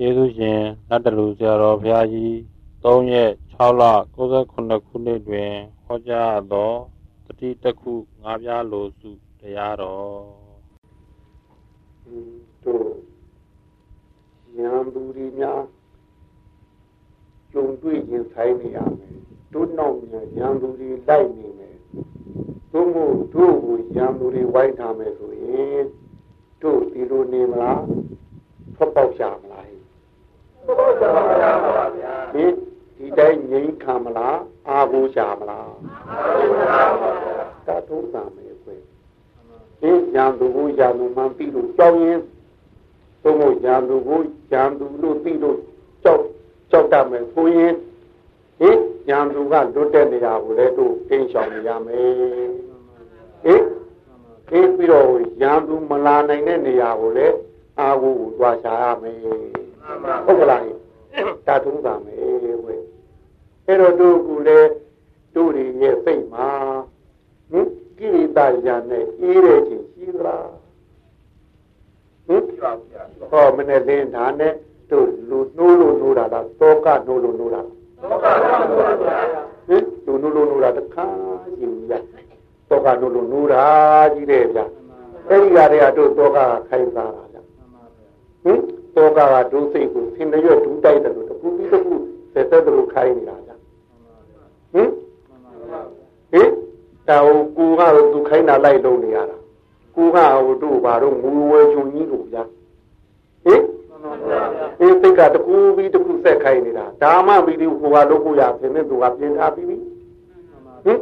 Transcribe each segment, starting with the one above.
ယေရှုရှင်လက်တလူဆရာတော်ဘုရားကြီး3ရက်6လ69ခုနှစ်တွင်ဟောကြားသောတတိတခုငါးပြားလိုစုတရားတော်တို့ရံသူတွေများကြုံတွေ့ရင်ဆိုင်နေရမယ်တို့နောက်မြန်ရံသူတွေလိုက်နေမယ်တို့မို့တို့ကိုရံသူတွေဝိုင်းထားမယ်ဆိုရင်တို့ဒီလိုနေမလားဖတ်ပေါက်ရှာမလားဖတ်ပေါက်ရှာပါဗျာ ဒီဒီတိုင်းငြိမ်းခံမလားအာကိုရှာမလားအာကိုရှာပါဗျာတထုံးတာမယ်ခွေဒီရံသူကိုရံသူမှန်ပြီးလို့ကြောင်းရင်တို့မို့ရံသူကိုရံသူလို့ပြီးလို့ကြောက်ကြောက်တတ်မယ်ဆိုရင်ဟင်ရံသူကလွတ်တဲ့နေရာကိုလည်းတို့တင်းရှောင်နေရမယ်ဟင်ခေးပြီးတော့ရံသူမလာနိုင်တဲ့နေရာကိုလည်းအာဟုကိုတွားရှာရမယ် ဟုတ်ကလားတာထုံးတာမယ်ဝဲအဲ့တော့တို့ကလည်းတို့တွေရဲ့စိတ်မှာဟင်ကိရိတာရံနဲ့အေးတဲ့ခြင်းရှိသလားဟင်ဟောမနဲ့လင်းဒါနဲ့တို့လူနိုးလို့နိုးတာလားသောကနိုးလို့နိုးတာသောကနိုးပါဗျာဟင်လူနိုးလို့နိုးတာတခါရှိဘူးဗျာသောကနိုးလို့နိုးတာကြီးတယ်ဗျာအဲ့ဒီကတည်းကတို့သောကခိုင်းစားတာဗျာဟင် သောကကဒုစိတ်ကိုဆင်းရွက်ဒူးတိုက်တယ်လို့တခုပြီးတခုသက်သက်တို့ခိုင်းနေတာဗျာဟင်ဟင်တောင်ကူကတော့သူခိုင်းတာလိုက်လုပ်နေရတာကူကဟိုတို့ဘာတော့ငူဝဲချုံကြီးလို့ဗျာဟင်အေးစိတ်ကတကူပြီးတကူဆက်ခိုင်းနေတာဒါမှပြီးဒီဟိုကလုပ်ဖို့ရဖြစ်နေသူကပြင်ထားပြီးပြီဟင်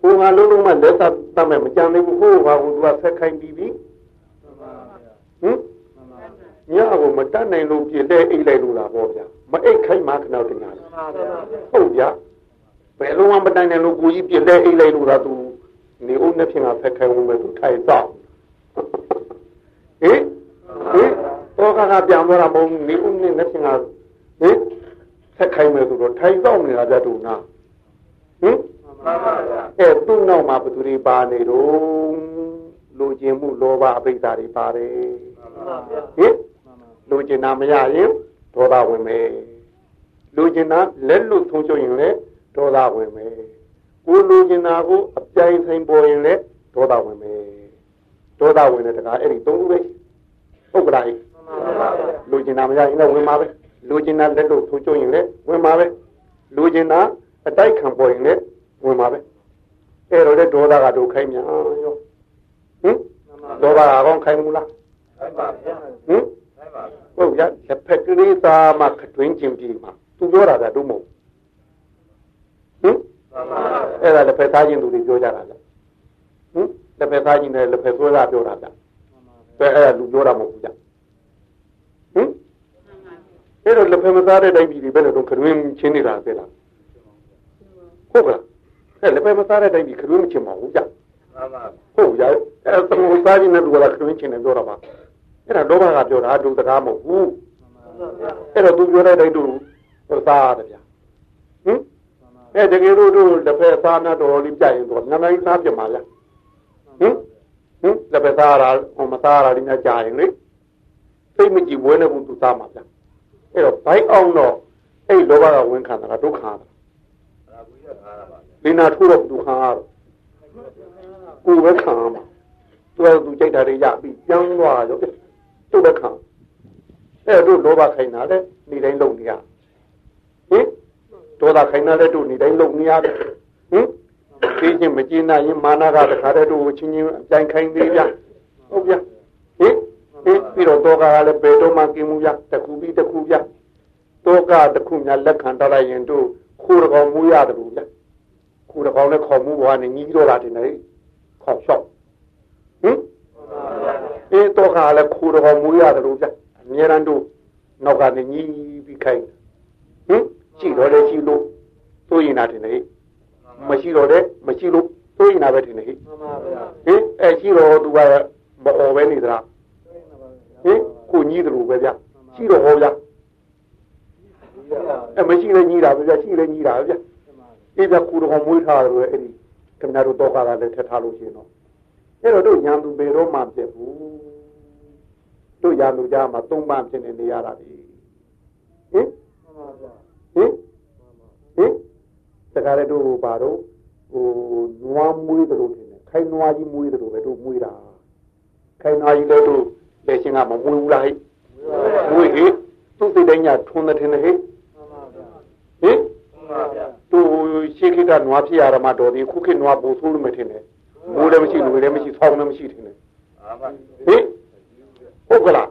ဟိုကလုံးလုံးမှလက်သက်တတ်မဲ့မကြံသေးဘူးဟိုကဟိုသူကဆက်ခိုင်းပြီးပြီဟင် ညကိုမတတ်နိုင်လို့ပြင်တဲ့အိတ်လိုက်လို့လားပေါ့ဗျာမအိတ်ခိုင်းမှခဏတည်းညာဟုတ်ဗျာဘယ်လုံးမှမတတ်နိုင်လို့ကိုကြီးပြင်တဲ့အိတ်လိုက်လို့လားသူနေဦးနှစ်ဖြင့်ကဆက်ခိုင်းဝင်မဲ့သူထိုင်တော့ဟင်ဟင်တော့ကကပြန်သွားတာမဟုတ်နေဦးနဲ့နဲ့ပြင်ကဟင်ဆက်ခိုင်းမယ်ဆိုတော့ထိုင်တော့နေတာကြတူနာဟင်အဲသူ့နောက်မှာဘသူတွေပါနေတော့လူကျင်မှုလောဘအပိဓာတွေပါတယ်ဟင် လူကျင်တာမရရင်ဒေါသဝင်မယ်လူကျင်တာလက်လွတ်ဆုံးချုပ်ရင်လည်းဒေါသဝင်မယ်ကိုလူကျင်တာကိုအပြိုင်ဆိုင်ပေါ်ရင်လည်းဒေါသဝင်မယ်ဒေါသဝင်တဲ့တကားအဲ့ဒီသုံးခုပဲဟုတ်ကလားလူကျင်တာမရရင်လည်းဝင်ပါပဲလူကျင်တာလက်လို့ထိုးကျုံရင်လည်းဝင်ပါပဲလူကျင်တာအတိုက်ခံပေါ်ရင်လည်းဝင်ပါပဲအဲ့တော့တဲ့ဒေါသကဒုခိုင်းမြန်ရောဟင်ဒေါသကကောင်းခိုင်းမလားခိုင်းပါဗျာဟင် ဟုတ်ရလက်ဖက်ကလေးသားမှခတွင်းကျင်ပြီမှာသူပြောတာကတို့မဟုတ်ဟင်အဲ့ဒါလက်ဖက်သားချင်းသူတွေပြောကြတာလေဟင်လက်ဖက်သားချင်းနဲ့လက်ဖက်ပြောတာပြောတာဗျဘယ်အဲ့ဒါလူပြောတာမဟုတ်ဘူးဗျဟင်အဲ့တော့လက်ဖက်မသားတဲ့တိုင်းပြည်တွေဘယ်နဲ့တော့ခရွင်းချင်းနေတာသိလားဟုတ်ကလားအဲ့လက်ဖက်မသားတဲ့တိုင်းပြည်ခရွင်းမချင်းပါဘူးဗျဟုတ်ရအဲ့သမုစားကြီးနဲ့လူကခရွင်းချင်းနေပြောတာပါ အဲ့ဒါလောဘကပြောတာဒုစကားမဟုတ်ဘူးအဲ့တော့သူပြောတဲ့တိုင်းတို့သားရတယ်ဗျဟင်အဲ့တကယ်လို့တို့လက်ဖက်သားနဲ့တော်လေးပြရင်တော့ငါနိုင်သားပြမှာလားဟင်ဟင်လက်ဖက်သားရဟိုမသားရလေးများကြာရင်လေစိတ်မကြည်ဝဲနေဘူးသူသားမှာဗျအဲ့တော့ဘိုက်အောင်တော့အဲ့လောဘကဝင်ခံတာဒုက္ခတာလိနာထိုးတော့ဒုက္ခရတော့ကိုယ်ပဲခံမှာသူကသူကြိုက်တာတွေရပြီးပြန်သွားရော သူ့ပဲခံအဲ့တို့လောဘခိုင်းတာလေနေတိုင်းလုံနေရဟင်ဒေါသခိုင်းတာလေတို့နေတိုင်းလုံနေရတယ်ဟင်သိချင်းမကျင်းနိုင်ရင်မာနကတခါတည်းတို့ချင်းချင်းအပြိုင်ခိုင်းသေးဗျဟုတ်ဗျဟင်ဟင်ပြီးတော့တောကကလည်းဘယ်တော့မှกินမှုဗျတခုပြီးတခုဗျတောကတခုများလက်ခံတလိုက်ရင်တို့ခိုးတကောင်မူရတယ်ဗျခိုးတကောင်လည်းခေါ်မှုဘွားနေကြီးတော့တာတင်နေခေါ်လျှောက်ဟင် အေးတောကလည်းခိုးတကောင်မူရတယ်လို့ဗျအမြဲတမ်းတို့နောက်ကနေကြီးပြီးခိုင်းဟင်ကြည့်တော့လေကြည့်လို့သိုးရင်တာတင်နေမရှိတော့တဲ့မရှိလို့သိုးရင်တာပဲတင်နေဟင်အဲရှိတော့သူကမအော်ပဲနေသလားဟင်ကိုကြီးတယ်လို့ပဲဗျရှိတော့ဟောဗျအဲမရှိလဲကြီးတာပဲဗျရှိလဲကြီးတာပဲဗျအေးဗျကိုတော်မွေးထားတယ်လို့အဲ့ဒီခင်ဗျားတို့တော့ကားလည်းထက်ထားလို့ရှိရင်တော့ အဲ့တော့တို့ညာသူဘယ်တော့မှပြည့်ဘူးတို့ညာသူကြားမှာသုံးပန်းဖြစ်နေနေရတာဒီဟင်ဟင်တခါတည်းတို့ဘာတော့ဟိုနွားမွေးတယ်လို့ထင်တယ်ခိုင်နွားကြီးမွေးတယ်လို့ပဲတို့မွေးတာခိုင်နွားကြီးလည်းတို့လက်ရှင်ကမမွေးဘူးလားဟဲ့မွေးဟဲ့သူ့စိတ်တိုင်းညာထွန်းတဲ့ထင်တယ်ဟဲ့ဟင်သူရှိခိကနွားဖြစ်ရမှာတော်ဒီခုခေတ်နွားပူဆိုးလို့မထင်နဲ့ မိုးလည်းမရှိလူလည်းမရှိဆောင်းလည်းမရှိထင်တယ်ဟင်ဟုတ်ကလား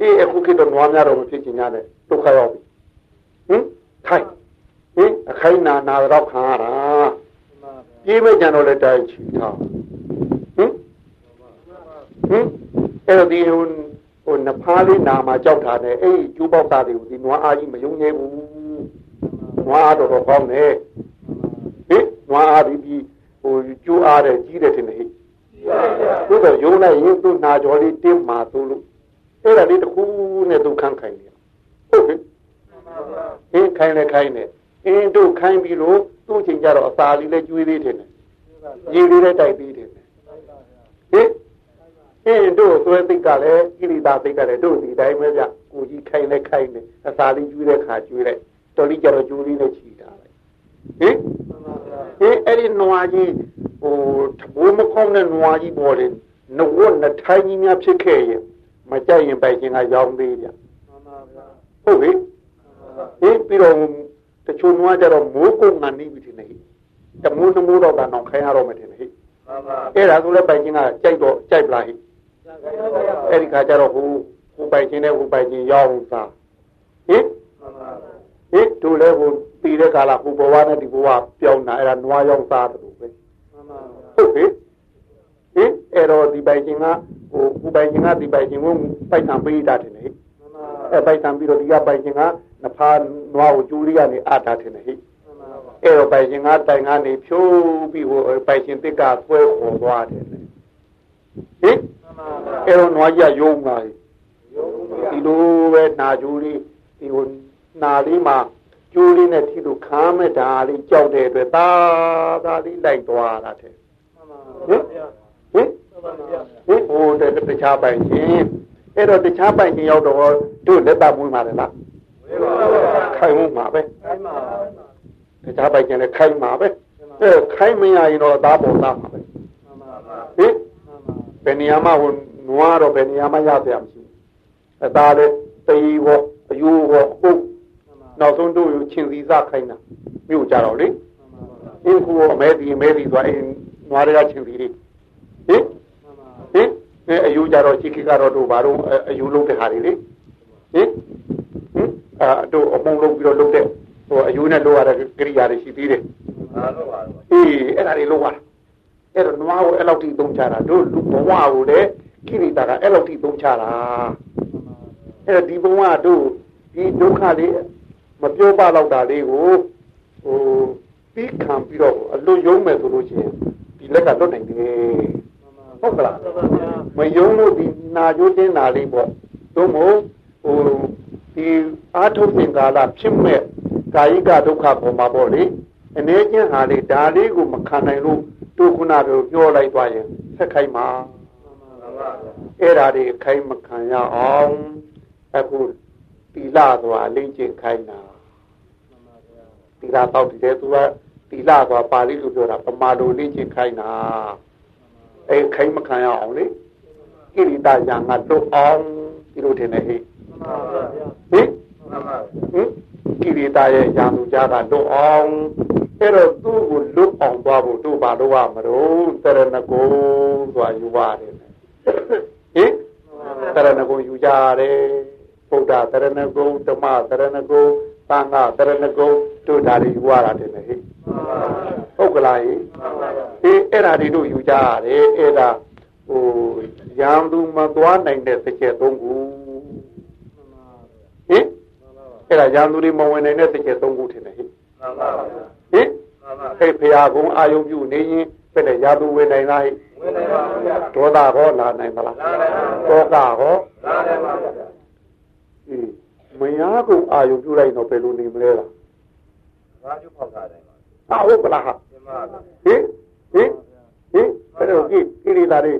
အေးအခုခေတ်တော့နွားများတော့မဖြစ်ချင်ရတယ်ဒုက္ခရောက်ပြီဟင်ထိုင်ဟင်အခိုင်နာနာတော့ခံရတာပြေးမကြံတော့လည်းတိုင်းချီထားဟင်ဟင်အဲ့တော့ဒီဟိုဟိုနဖားလေးနာမှာကြောက်တာနဲ့အဲ့ဒီကျူးပေါက်သားတွေကိုဒီနွားအားကြီးမယုံရဲဘူးနွားအားတော်တော်ကောင်းတယ်ဟင်နွားအားဒီပြီး ဟိုကျူးအားတယ်ကြီးတယ်ထင်တယ်ဟိသို့တော့ယုံလိုက်ရင်သူ့နာကြော်လေးတင်းမာသူလို့အဲ့ဒါလေးတစ်ခုနဲ့သူခန့်ခိုင်တယ်ဟုတ်ကဲ့ဟင်ခိုင်လေခိုင်နေအင်းတို့ခိုင်းပြီးလို့သူ့ချိန်ကြတော့အစာလေးလည်းကျွေးသေးတယ်ရေလေးလည်းတိုက်သေးတယ်ဟင်အင်းတို့သွဲသိက်ကလည်းကိရိတာသိက်ကလည်းတို့ဒီတိုင်းပဲဗျကိုကြီးခိုင်းလဲခိုင်းနေအစာလေးကျွေးတဲ့ခါကျွေးလိုက်တော်လေးကြတော့ကျွေးလေးနဲ့ချီတာလေဟင်ဟင် အဲ့ဒီနွားကြီးဟိုတဘိုးမကောင်းတဲ့နွားကြီးပေါ်တယ်နဝတ်နှစ်ထိုင်းကြီးများဖြစ်ခဲ့ရင်မကြိုက်ရင်ပိုက်ခြင်းကရောင်းသေးဗျဟုတ်ပြီဟင်ပြီးတော့တချို့နွားကြတော့မိုးကုတ်ငန်နေပြီထင်တယ်တမိုးနမိုးတော့ကတော့ခိုင်းရတော့မထင်ဟိအဲ့ဒါဆိုလည်းပိုက်ခြင်းကကြိုက်တော့ကြိုက်ပလားဟိအဲ့ဒီခါကျတော့ဟိုဟိုပိုက်ခြင်းနဲ့ဟိုပိုက်ခြင်းရောင်းစားဟင် ဟင်တို့လည်းဟိုပြီးတဲ့ကာလဟိုဘဝနဲ့ဒီဘဝပြောင်းတာအဲ့ဒါနွားရောင်းစားတယ်လို့ပဲဟုတ်ပြီဟင်အဲ့တော့ဒီပိုက်ခြင်းကဟိုဟိုပိုက်ခြင်းကဒီပိုက်ခြင်းကိုပိုက်ဆံပေးတာတယ်ဟိအဲပိုက်ဆံပြီးတော့ဒီကပိုက်ခြင်းကနဖာနွားကိုကျူးလေးကနေအတာတယ်ဟိအဲ့တော့ပိုင်ရှင်ကတိုင်ကနေဖြိုးပြီးဟိုပိုင်ရှင်တစ်ကဆွဲခေါ်သွားတယ်လေဟင်အဲ့တော့နွားကြီးယုံလာဒီလိုပဲနာကျိုးလေးဒီဟို နာလေးမှာကျိုးလေးနဲ့ထိလို့ခမ်းမဲ့ဓာလေးကြောက်တဲ့အတွက်သာသာလေးလိုက်သွားတာတဲ့ဟင်ဟင်ဟင်ဟိုတခြားပိုင်ရှင်အဲ့တော့တခြားပိုင်ရှင်ရောက်တော့တို့လက်သားမွေးမှာလေလားခိုင်မှုမှာပဲခိုင်မှာတခြားပိုက်ကျင်လည်းခိုင်းမှာပဲအဲခိုင်းမရရင်တော့သားပေါ်သားမှာပဲဟင်ဘယ်နေရာမှာဟိုနွားတော့ဘယ်နေရာမှာရပြမရှိဘူးအသားလည်းတေးဟောအယိုးဟောအုပ် နောက်ဆုံးတို့ယူချင်းစီစားခိုင်းတာမြို့ကြတော့လေအင်းခုအမဲဒီအမဲဒီသွားအင်းနွားတွေကချင်းစီလေးဟင်ဟင်အဲအယူကြတော့ရှိခိကတော့တို့ဘာတော့အယူလုံးတဲ့ဟာတွေလေဟင်ဟင်အာတို့အပုံလုံးပြီးတော့လုံးတဲ့ဟိုအယူနဲ့လိုရတဲ့ကိရိယာတွေရှိသေးတယ်ဟာလို့ပါအေးအဲ့ဒါတွေလိုရအဲ့တော့နွားကိုအဲ့လောက်ထိသုံးချတာတို့လူဘဝကိုလည်းကိရိတာကအဲ့လောက်ထိသုံးချတာအဲ့တော့ဒီဘဝတို့ဒီဒုက္ခလေး မပြောပါတော့တာလေးကိုဟိုပြီးခံပြီးတော့အလွတ်ယုံမယ်ဆိုလို့ရှိရင်ဒီလက်ကလွတ်နိုင်တယ်ဟုတ်ကလားမယုံလို့ဒီနာကျိုးတင်းနာလေးပေါ့သို့မဟုတ်ဟိုဒီအာထုတ်ပင်ကာလဖြစ်မဲ့ကာယကဒုက္ခပေါ်မှာပေါ့လေအနေချင်းဟာလေဒါလေးကိုမခံနိုင်လို့တို့ခုနကပြောလိုက်သွားရင်ဆက်ခိုင်းမှာအဲ့ဒါတွေခိုင်းမခံရအောင်အခုတီလာဆိုတာလိမ့်ကျင်ခိုင်းတာ တီလာတော့တည်းသူကတီလာဆိုတာပါဠိလိုပြောတာပမာလိုလိမ့်ကျင်ခိုင်းတာအဲ့ခိုင်းမခံရအောင်လေကိရိတာညာငါတို့အောင်ဒီလိုထင်တယ်ဟဲ့ဟင်ဟင်ကိရိတာရဲ့ညာသူကြတာလွတ်အောင်အဲ့တော့သူ့ကိုလွတ်အောင်သွားဖို့တို့ဘာလို့ရမလို့တရဏဂုံဆိုတာယူပါတယ်ဟင်တရဏဂုံယူကြတယ်ဗုဒ္ဓတရဏဂုံဓမ္မတရဏဂုံ သံဃာတရဏဂုံတို့ဒါတွေယူရတာတယ်ဟဲ့ဟုတ်ကလားဟေးအဲ့ဒါတွေတို့ယူကြရတယ်အဲ့ဒါဟိုရံသူမသွားနိုင်တဲ့စကြယ်သုံးခုဟင်အဲ့ဒါရန်သူတွေမဝင်နိုင်တဲ့တကယ်သုံးခုထင်တယ်ဟင်မှန်ပါပါဟင်အဲ့ဖရာကုံအာယုံပြုနေရင်ဘယ်နဲ့ရာသူဝင်နိုင်လားဟိဝင်နိုင်ပါဗျာဒေါသဟောလာနိုင်မလားလာနိုင်ပါဗျာတောကဟောလာနိုင်ပါဗျာဟင် မယားကုံအာယုံပြုလိုက်တော့ဘယ်လိုနေမလဲလားဘာကျုပ်ဖောက်တာတယ်ဟာဟုတ်ကလားဟာဟင်ဟင်ဟင်အဲ့တော့ကိကိရိတာတွေ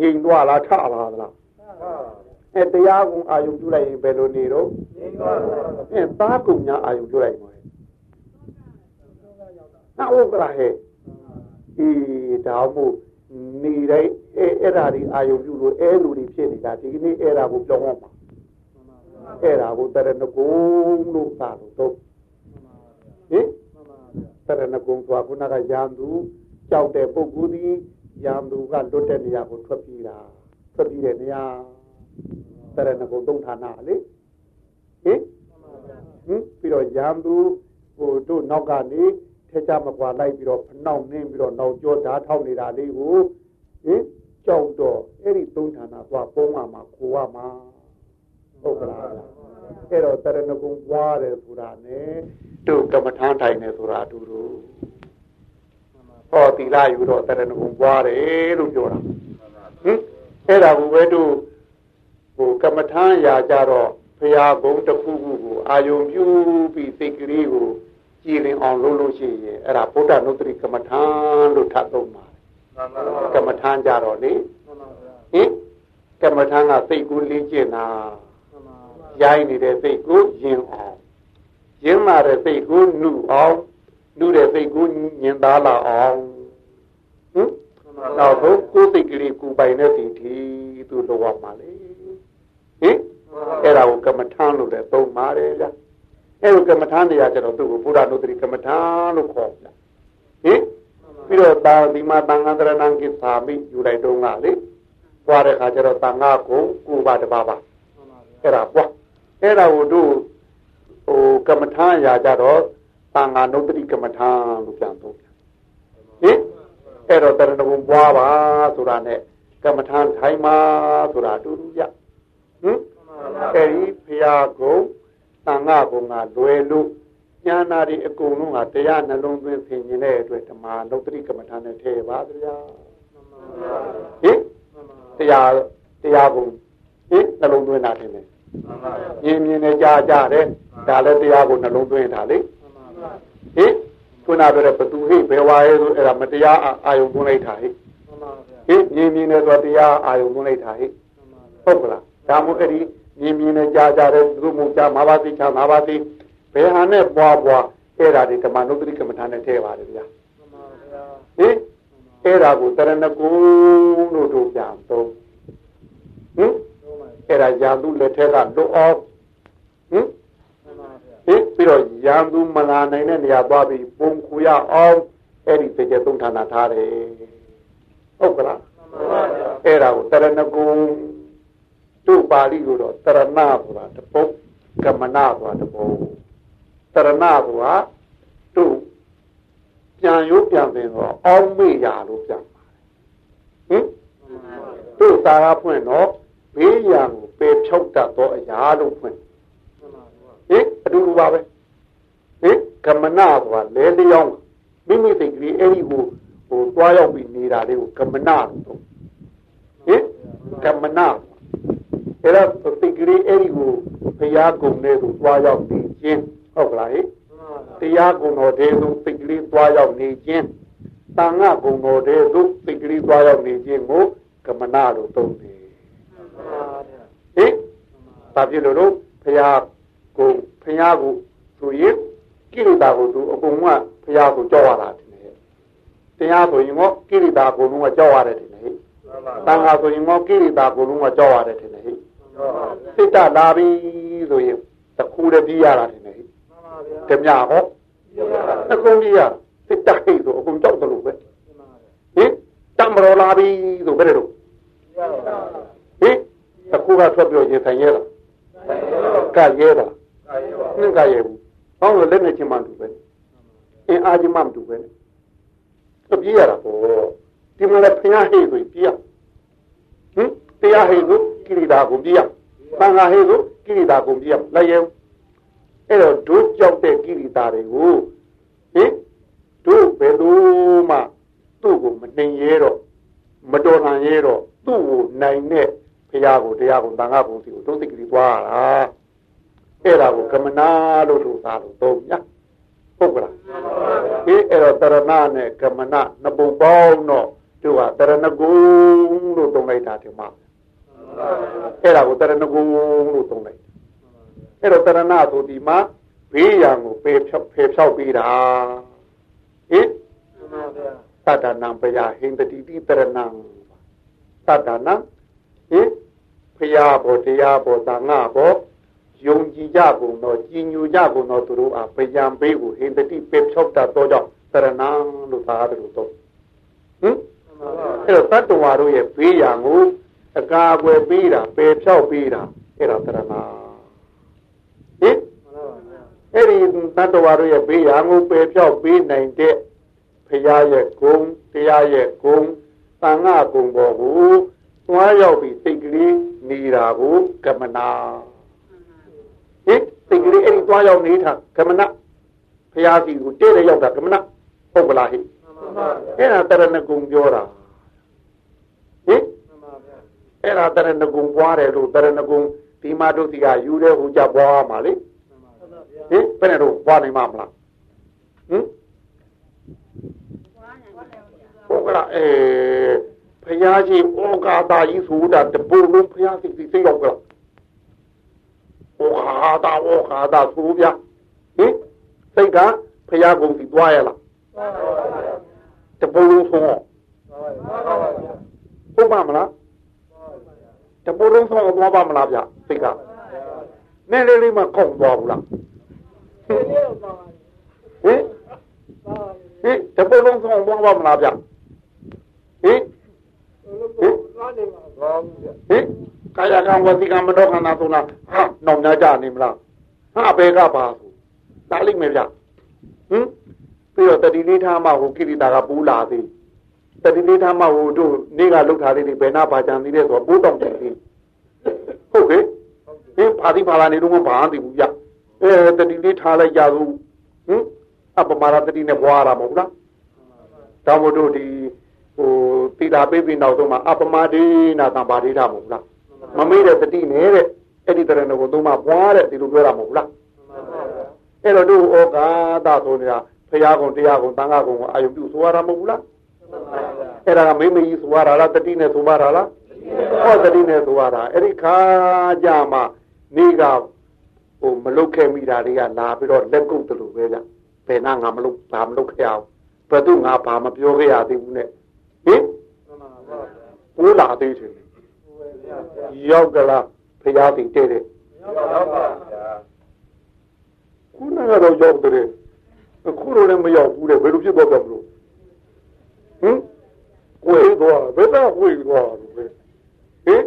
ငြိမ်သွားလားထလာလားဟအဲတရားကုံအာယုပြုလိုက်ရင်ဘယ်လိုနေတော့အဲသားကုံညာအာယုပြုလိုက်မှာနာဥက္ကရာဟဲ့ဒီဒါမို့နေတိုင်းအဲအဲ့ဓာဒီအာယုပြုလို့အဲလူတွေဖြစ်နေတာဒီကနေ့အဲ့ဓာကိုပြောင်းအောင်ပါ အဲ့ဓာကိုတရဏဂုံလို့သာလို့တော့ဟင်တရဏဂုံသွားခုနကရန်သူကြောက်တဲ့ပုဂ္ဂိုလ်ဒီရန်သူကလွတ်တဲ့နေရာကိုထွက်ပြေးတာထွက်ပြေးတဲ့နေရာတရဏဂုံသုံးဌာနလေဟင်ဟင်ပြီးတော့ရန်သူဟိုတို့နောက်ကနေထဲချမကွာလိုက်ပြီးတော့ဖနှောက်နှင်းပြီးတော့နောက်ကျောဓာထောက်နေတာလေးကိုဟင်ကြောက်တော့အဲ့ဒီသုံးဌာနသွားပုံးမှာမှာခိုးရမှာ ဟုတ်ကလားအဲ့တော့တရဏဂုံပွားတယ်ဆိုတာ ਨੇ တို့ကမ္မထမ်းထိုင်နေဆိုတာအတူတူဟောတိလာယူတော့တရဏဂုံပွားတယ်လို့ပြောတာဟင်အဲ့ဒါကိုပဲတို့ဟိုကမ္မထမ်းရာကြတော့ဖရာဘုံတစ်ခုခုကိုအာယုံပြုပြီးစိတ်ကလေးကိုကြည်လင်အောင်လုပ်လို့ရှိရင်အဲ့ဒါဗုဒ္ဓနုတ္တိကမ္မထမ်းလို့ထပ်သုံးပါတယ်ကမ္မထမ်းကြတော့လေဟင်ကမ္မထမ်းကစိတ်ကိုလင်းကျင်တာ ရိုင်းနေတဲ့စိတ်ကိုယင်အောင်ယင်လာတဲ့စိတ်ကိုနှုအောင်နှုတဲ့စိတ်ကိုညင်သားလာအောင်ဟင်နောက်ဆုံးကိုယ်စိတ်ကလေးကိုပိုင်တဲ့စီတီသူလောရမှာလေဟင်အဲ့ဒါကိုကမ္မထမ်းလို့လည်းသုံးပါတယ်ဗျာအဲ့လိုကမ္မထာနေရာကျတော့သူ့ကိုဘုရားနုတ္တိကမ္မထာလို့ခေါ်ပြဟင်ပြီးတော့တာဒီမှာတန်ခါတရဏံကိသာမိယူလိုက်တော့ငါလေပွားတဲ့ခါကျတော့တန်ခါကိုကိုပါတပါပါအဲ့ဒါပွား အဲ့ဒါကိုတို့ဟိုကမ္မထာရာကြတော့တန်ခါနုတ္တိကမ္မထာလို့ပြန်သုံးဟင်အဲ့တော့တရဏဂုံပွားပါဆိုတာနဲ့ကမ္မထာထိုင်ပါဆိုတာအတူတူကြဟင်အဲ့ဒီဖရာကုံတန်ခါကုံကလွယ်လို့ညာနာတွေအကုန်လုံးကတရားနှလုံးသွင်းဆင်ခြင်တဲ့အတွက်ဓမ္မလုတ်တိကမ္မထာနဲ့ထည့်ပါဗျာဟင်တရားတရားကုံဟင်နှလုံးသွင်းတာထင်တယ် မြင်မြင်နဲ့ကြားကြတယ်ဒါလည်းတရားကိုနှလုံးသွင်းတာလေဟင်ခုနပြောတဲ့ဘသူဟိဘယ်ဝါရဲဆိုအဲ့ဒါမတရားအာယုံသွင်းလိုက်တာဟိဟင်မြင်မြင်နဲ့ဆိုတရားအာယုံသွင်းလိုက်တာဟိဟုတ်ကလားဒါမှမဟုတ်အဲ့ဒီမြင်မြင်နဲ့ကြားကြတယ်သူတို့မကြားမှာပါသိချာမှာပါသိဘယ်ဟာနဲ့ပွားပွားအဲ့ဒါဒီဓမ္မနုဒ္ဒတိကမ္မထာနဲ့ထည့်ပါတယ်ဗျာဟင်အဲ့ဒါကိုတရဏဂုံလို့တို့ပြန်သုံးဟင် အဲ့ဒါရာသူလက်ထက်ကလွတ်အောင်ဟင်ဟင်ပြီးတော့ရန်သူမလာနိုင်တဲ့နေရာသွားပြီးပုံခူရအောင်အဲ့ဒီစေကျသုံးဌာနထားတယ်ဟုတ်ကလားအဲ့ဒါကိုတရဏဂုံတို့ပါဠိကိုတော့တရဏဆိုတာတပုတ်ကမနာဆိုတာတပုတ်တရဏဆိုတာတို့ပြန်ရုပ်ပြန်ပင်တော့အောင်းမေ့ရလို့ပြန်ပါတယ်ဟင်တို့သာရဖွင့်တော့ ဘေးရန်ကိုပယ်ဖြောက်တတ်သောအရာလို့ဖွင့်ဟင်အတူတူပါပဲဟင်ကမနာဆိုတာလဲလျောင်းမိမိစိတ်ကလေးအဲ့ဒီကိုဟိုတွားရောက်ပြီးနေတာလေးကိုကမနာလို့ဟင်ကမနာအဲ့တော့စိတ်ကလေးအဲ့ဒီကိုဘုရားကုံတဲ့ကိုတွားရောက်နေခြင်းဟုတ်ကလားဟင်တရားကုံတော်တဲ့သို့စိတ်ကလေးတွားရောက်နေခြင်းတန်ခါကုံတော်တဲ့သို့စိတ်ကလေးတွားရောက်နေခြင်းကိုကမနာလို့သုံးတယ် ဟင်ဘာဖြစ်လို့လို့ဘုရားကိုဘုရားကိုဆိုရင်ကိရိတာကိုသူအကုန်ကဘုရားကိုကြောက်ရတာတယ်တရားဆိုရင်တော့ကိရိတာကိုလုံးကကြောက်ရတယ်တယ်ဟဲ့တန်ခါဆိုရင်တော့ကိရိတာကိုလုံးကကြောက်ရတယ်တယ်ဟဲ့စိတ်တလာပြီဆိုရင်တခုတည်းပြီးရတာတယ်ဟဲ့တမဟောအကုန်ကြီးရစိတ်တဟိဆိုအကုန်ကြောက်တယ်လို့ပဲဟင်တမရောလာပြီဆိုဘယ်လိုဟင် တခုကထွက်ပြောရင်ဆိုင်ရလားကရဲတာနှင်းကရဲဘူးဟောလို့လက်နဲ့ချင်းမှတူပဲအင်းအားချင်းမှမတူပဲအပြေးရတာပေါ့ဒီမှာလည်းဖျားဟိဆိုပြေးရဟင်တရားဟိဆိုကိရိတာကိုပြေးရသံဃာဟိဆိုကိရိတာကိုပြေးရလိုက်ရဲအဲ့တော့တို့ကြောက်တဲ့ကိရိတာတွေကိုဟင်တို့ဘယ်လိုမှသူ့ကိုမနှင်ရဲတော့မတော်နိုင်ရဲတော့သူ့ကိုနိုင်တဲ့ ဖရာကိုတရားကိုတန်ခါဘုံစီကိုတို့စိတ်ကလေးသွားတာအဲ့ဒါကိုကမနာလို့လို့သာလို့သုံးညဟုတ်ကလားအေးအဲ့တော့တရဏနဲ့ကမနာနှစ်ပုံပေါင်းတော့သူကတရဏဂုံလို့သုံးလိုက်တာဒီမှာဟအဲ့ဒါကိုတရဏဂုံလို့သုံးလိုက်အဲ့တော့တရဏဆိုဒီမှာဘေးရန်ကိုပေဖြောက်ဖေဖြောက်ပေးတာဟင်သတ္တနံပယဟိန္တတိတိတရဏံသတ္တနံ ဟင်ဖရာဘောတရားဘောသံဃာဘောယုံကြည်ကြကုန်တော့ကြည်ညိုကြကုန်တော့သူတို့အားဗျံဘေးကိုဟိန္တတိပေဖြောက်တာတော့ကြောင့်တရဏံလို့သာတယ်လို့တော့ဟင်အဲ့တော့တတ္တဝါတို့ရဲ့ဘေးရန်ကိုအကာအကွယ်ပေးတာပယ်ဖြောက်ပေးတာအဲ့ဒါတရဏဟင်အဲ့ဒီတတ္တဝါတို့ရဲ့ဘေးရန်ကိုပယ်ဖြောက်ပေးနိုင်တဲ့ဖရာရဲ့ဂုံတရားရဲ့ဂုံသံဃာဂုံပေါ်ကို သွားရောက်ပြီးစိတ်ကလေးနေတာကိုကမနာဟင်စိတ်ကလေးအဲ့ဒီသွားရောက်နေတာကမနာဖရာစီကိုတဲ့တဲ့ရောက်တာကမနာဟုတ်ကလားဟိအဲ့ဒါတရဏဂုံပြောတာဟင်အဲ့ဒါတရဏဂုံပွားတယ်လို့တရဏဂုံဒီမှာတို့စီကယူတဲ့ဟူကြပွားမှာလေဟင်ဘယ်နဲ့တော့ပွားနိုင်မှာမလားဟင်ဟုတ်ကလားအဲ ဖယားကြီးဩကာတာကြီးဆိုတာတပူလုံးဖယားစီစီစိတ်ရောက်ကလားဩကာတာဩကာတာဆိုပြဟင်စိတ်ကဖယားကုန်စီသွားရလားတပူလုံးဆုံးဟုတ်ပါမလားတပူလုံးဆုံးသွားပါမလားဗျစိတ်ကနဲ့လေးလေးမှကောက်သွားဘူးလားဟင်ဟင်ဟင်တပူလုံးဆုံးသွားပါမလားဗျဟင် ဟင်ဟင်ကာယကံဝစီကံမနောခန္ဓာသုံးလားဟာနောင်များကြနေမလားဟာဘယ်ကပါဆိုတားလိမ့်မယ်ဗျဟင်ပြီးတော့တတိလေးထားမှဟိုကိရိတာကပူးလာသေးတတိလေးထားမှဟိုတို့နေ့ကလှုပ်ထားလေးတွေဘယ်နာပါကြံသေးတယ်ဆိုတော့ပိုးတောင်တယ်သေးဟုတ်ကဲ့ဟင်ဖာတိဖာလာနေတော့မဘာသိဘူးဗျအဲတတိလေးထားလိုက်ကြသူဟင်အပမာရတတိနဲ့ဘွားရမှာမဟုတ်လားဒါမို့တို့ဒီ ဟိုတိတာပိပိနောက်ဆုံးမှာအပမဒေနာတံပါဒိဋ္ဌမဟုတ်လားမမေ့တဲ့တတိနဲ့တဲ့အဲ့ဒီတရဏကိုသုံးမှာဘွားတဲ့ဒီလိုပြောတာမဟုတ်လားအဲ့တော့တို့ဩကာသဆိုနေတာဖရာကုံတရားကုံတန်ခါကုံကိုအာယုပြုဆိုရတာမဟုတ်ဘူးလားအဲ့ဒါကမိမကြီးဆိုရတာလားတတိနဲ့ဆိုရတာလားဟောတတိနဲ့ဆိုရတာအဲ့ဒီခါကြမှာနေကဟိုမလုတ်ခဲ့မိတာတွေကလာပြီးတော့လက်ကုပ်တယ်လို့ပဲကြဘယ်နာငါမလုတ်ဘာမလုတ်ခဲ့အောင်ဘယ်သူငါဘာမပြောခဲ့ရသေးဘူးနဲ့ ဟင်ကိုလာသေးတယ်ရောက်ကြလားဖရာတင်တဲ့တဲ့ရောက်ပါဗျာခုနကတော့ရောက်တယ်အခုတော့လည်းမရောက်ဘူးတဲ့ဘယ်လိုဖြစ်တော့ကြမလို့ဟင်ကိုယ်သွားဘယ်တော့ကိုယ်သွားလို့ပဲဟင်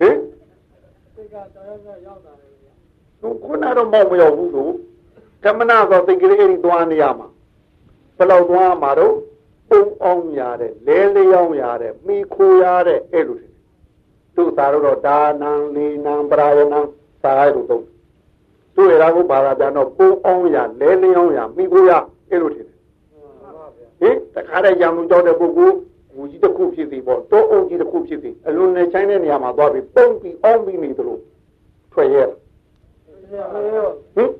ဟင်စိတ်ကတရားရောက်တာလေခုနတော့မောက်မရောက်ဘူးဆိုကမနာဆိုစိတ်ကလေးအဲ့ဒီသွားနေရမှာဘယ်လောက်သွားမှာတော့ ပုံအောင်ရတဲ့လဲလျောင်းရတဲ့မိခိုရတဲ့အဲ့လိုသူသာတော့ဒါနံလီနံပရာယနံသာရလို့တော့သူရတာကိုဘာသာပြန်တော့ပုံအောင်ရလဲလျောင်းရမိခိုရအဲ့လိုထင်တယ်ဟင်တခါတည်းရံလုံးကြောက်တဲ့ပုဂ္ဂိုလ်ဘူကြီးတစ်ခုဖြစ်စီပေါ့တောအုပ်ကြီးတစ်ခုဖြစ်စီအလွန်နဲ့ချိုင်းတဲ့နေရာမှာသွားပြီးပုံပြီးအောင်ပြီးနေသလိုထွက်ရဲဟင်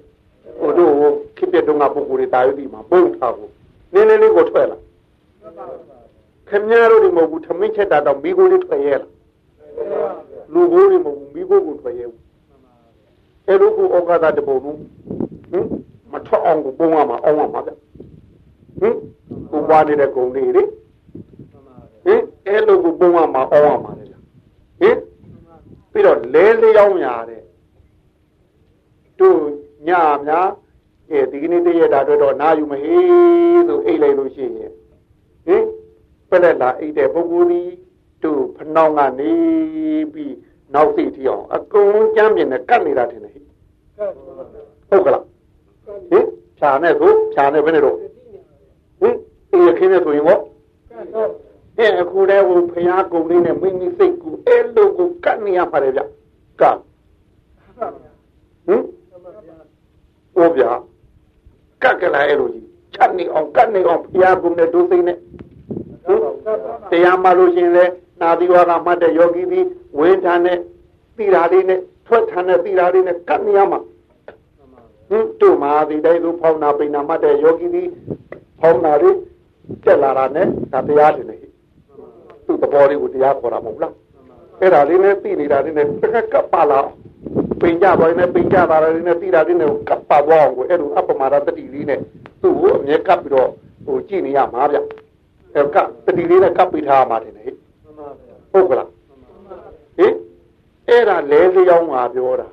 ဟိုတို့ခိပြတုံးကပုဂ္ဂိုလ်တွေတာယုတိမှာပုံထားဖို့နည်းနည်းလေးကိုထွက်လာ ခင်ဗျားတို့ဒီမဟုတ်ဘူးထမင်းချက်တာတော့မိကိုလေးထွက်ရဲလားလူကိုတွေမဟုတ်ဘူးမိကိုကိုထွက်ရဲဘူးအဲ့လိုကိုဩကာသတပုံလုံးဟင်မထွက်အောင်ကိုပုံရမှာအောင်ရမှာဗျဟင်ကိုပွားနေတဲ့ဂုံလေးလေဟင်အဲ့လိုကိုပုံရမှာအောင်ရမှာလေဟင်ပြီးတော့လဲလျောင်းရတဲ့တို့ညများအဲဒီကနေ့တည့်ရတာတော့နာယူမဟေးဆိုအိတ်လိုက်လို့ရှိရင် ဟင်ပလက်လာအိတ်တဲ့ပုဂ္ဂိုလ်ဒီတို့ဖနှောင်းကနေပြီးနောက်သိထီအောင်အကုန်လုံးကြမ်းမြင်နဲ့ကတ်နေတာထင်တယ်ဟိဟုတ်ကလားဟင်ဖြာနဲ့ဆိုဖြာနဲ့ဘယ်နဲ့တော့ဟင်အေးခင်းနဲ့ဆိုရင်ပေါ့အဲအခုတည်းဟိုဖျားကုန်လေးနဲ့မိမိစိတ်ကူအဲ့လိုကိုကတ်နေရပါတယ်ဗျကတ်ဟင်ဟိုဗျာကတ်ကြလာအဲ့လိုကြီး ချက်နေအောင်ကတ်နေအောင်ဖျားကုန်နဲ့ဒုစိမ့်နဲ့တရားမှလို့ရှင်လဲနာသီဝါကမှတ်တဲ့ယောဂီသည်ဝင်းထန်တဲ့တိရာလေးနဲ့ထွက်ထန်တဲ့တိရာလေးနဲ့ကတ်နေရမှာဟင်တို့မှာဒီတိုင်းသူဖောင်းနာပိန်နာမှတ်တဲ့ယောဂီသည်ဖောင်းနာလေးတက်လာတာနဲ့ဒါတရားတယ်လေသူ့သဘောလေးကိုတရားခေါ်တာမဟုတ်လားဟအဲ့ဒါလေးနဲ့သိနေတာလေးနဲ့တခက်ကပ်ပါလာပင်ကြသွားနေပင်ကြတာလေးနဲ့သိတာလေးနဲ့ကပ်ပါသွားအောင်ကိုအဲ့လိုအပမာဒတတိလေးနဲ့ သူ့ကိုအမြဲကပ်ပြီးတော့ဟိုကြည့်နေရမှာဗျအဲ့ကတတိလေးနဲ့ကပ်ပြီးထားမှာတယ်ဟဲ့ဟုတ်ကလားဟင်အဲ့ဒါလဲလျောင်းမှာပြောတာ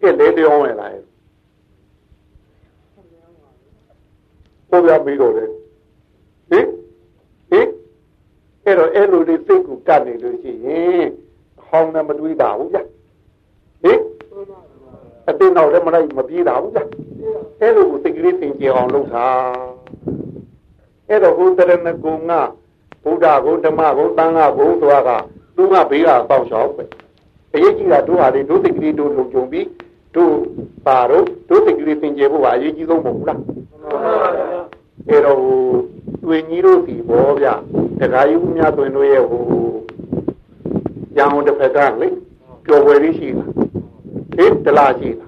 ကဲလဲလျောင်းရလားဟိုပြပြီးတော့လေဟင်ဟင်အဲ့တော့အဲ့လိုလေးစိတ်ကိုကတ်နေလို့ရှိရင်ဟောင်းနဲ့မတွေးတာဘူးဗျဟင်အတင်းတော့လည်းမလိုက်မပြေးတာဘူးဗျ အဲ့လိုကိုစိတ်ကလေးသင်ကြအောင်လုပ်တာအဲ့တော့ဘုဒ္ဓရဏကုံကဘုရားကုံဓမ္မကုံသံဃာကုံဆိုတာကသူကဘေးကပေါက်ချောက်ပဲအရေးကြီးတာတို့ဟာလေတို့စိတ်ကလေးတို့လုံခြုံပြီးတို့ပါတော့တို့စိတ်ကလေးသင်ကြဖို့ကအရေးကြီးဆုံးမဟုတ်လားအဲ့တော့တွင်ကြီးတို့စီဘောဗျတခါယူများတွင်တို့ရဲ့ဟိုရန်ကုန်တစ်ဖက်ကလေပျော်ပွဲလေးရှိလားဟင်တလားရှိလားဟင်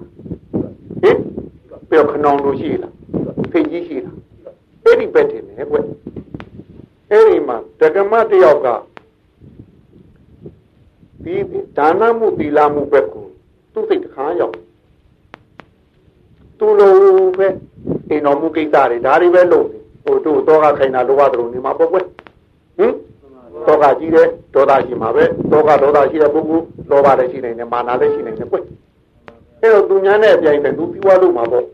ပျော်ခနောင်တို့ရှိလားဖိတ်ကြီးရှိလားအဲ့ဒီဘက်တင်နေကွအဲ့ဒီမှာတက္ကမတယောက်ကဒီဒါနမှုသီလမှုဘက်ကိုသူ့စိတ်တခါရောက်သူ့လိုပဲအိမ်တော်မူကိစ္စတွေဒါတွေပဲလုပ်နေဟိုတို့တော့ကခိုင်တာလောဘသလိုနေမှာပေါ့ကွဟင်တော့ကကြီးတယ်ဒေါသရှိမှာပဲတော့ကဒေါသရှိတဲ့ပုဂ္ဂိုလ်လောဘလည်းရှိနေတယ်မာနလည်းရှိနေတယ်ကွအဲ့တော့သူများနဲ့အပြိုင်ပဲသူပြီးွားလို့မှာပေါ့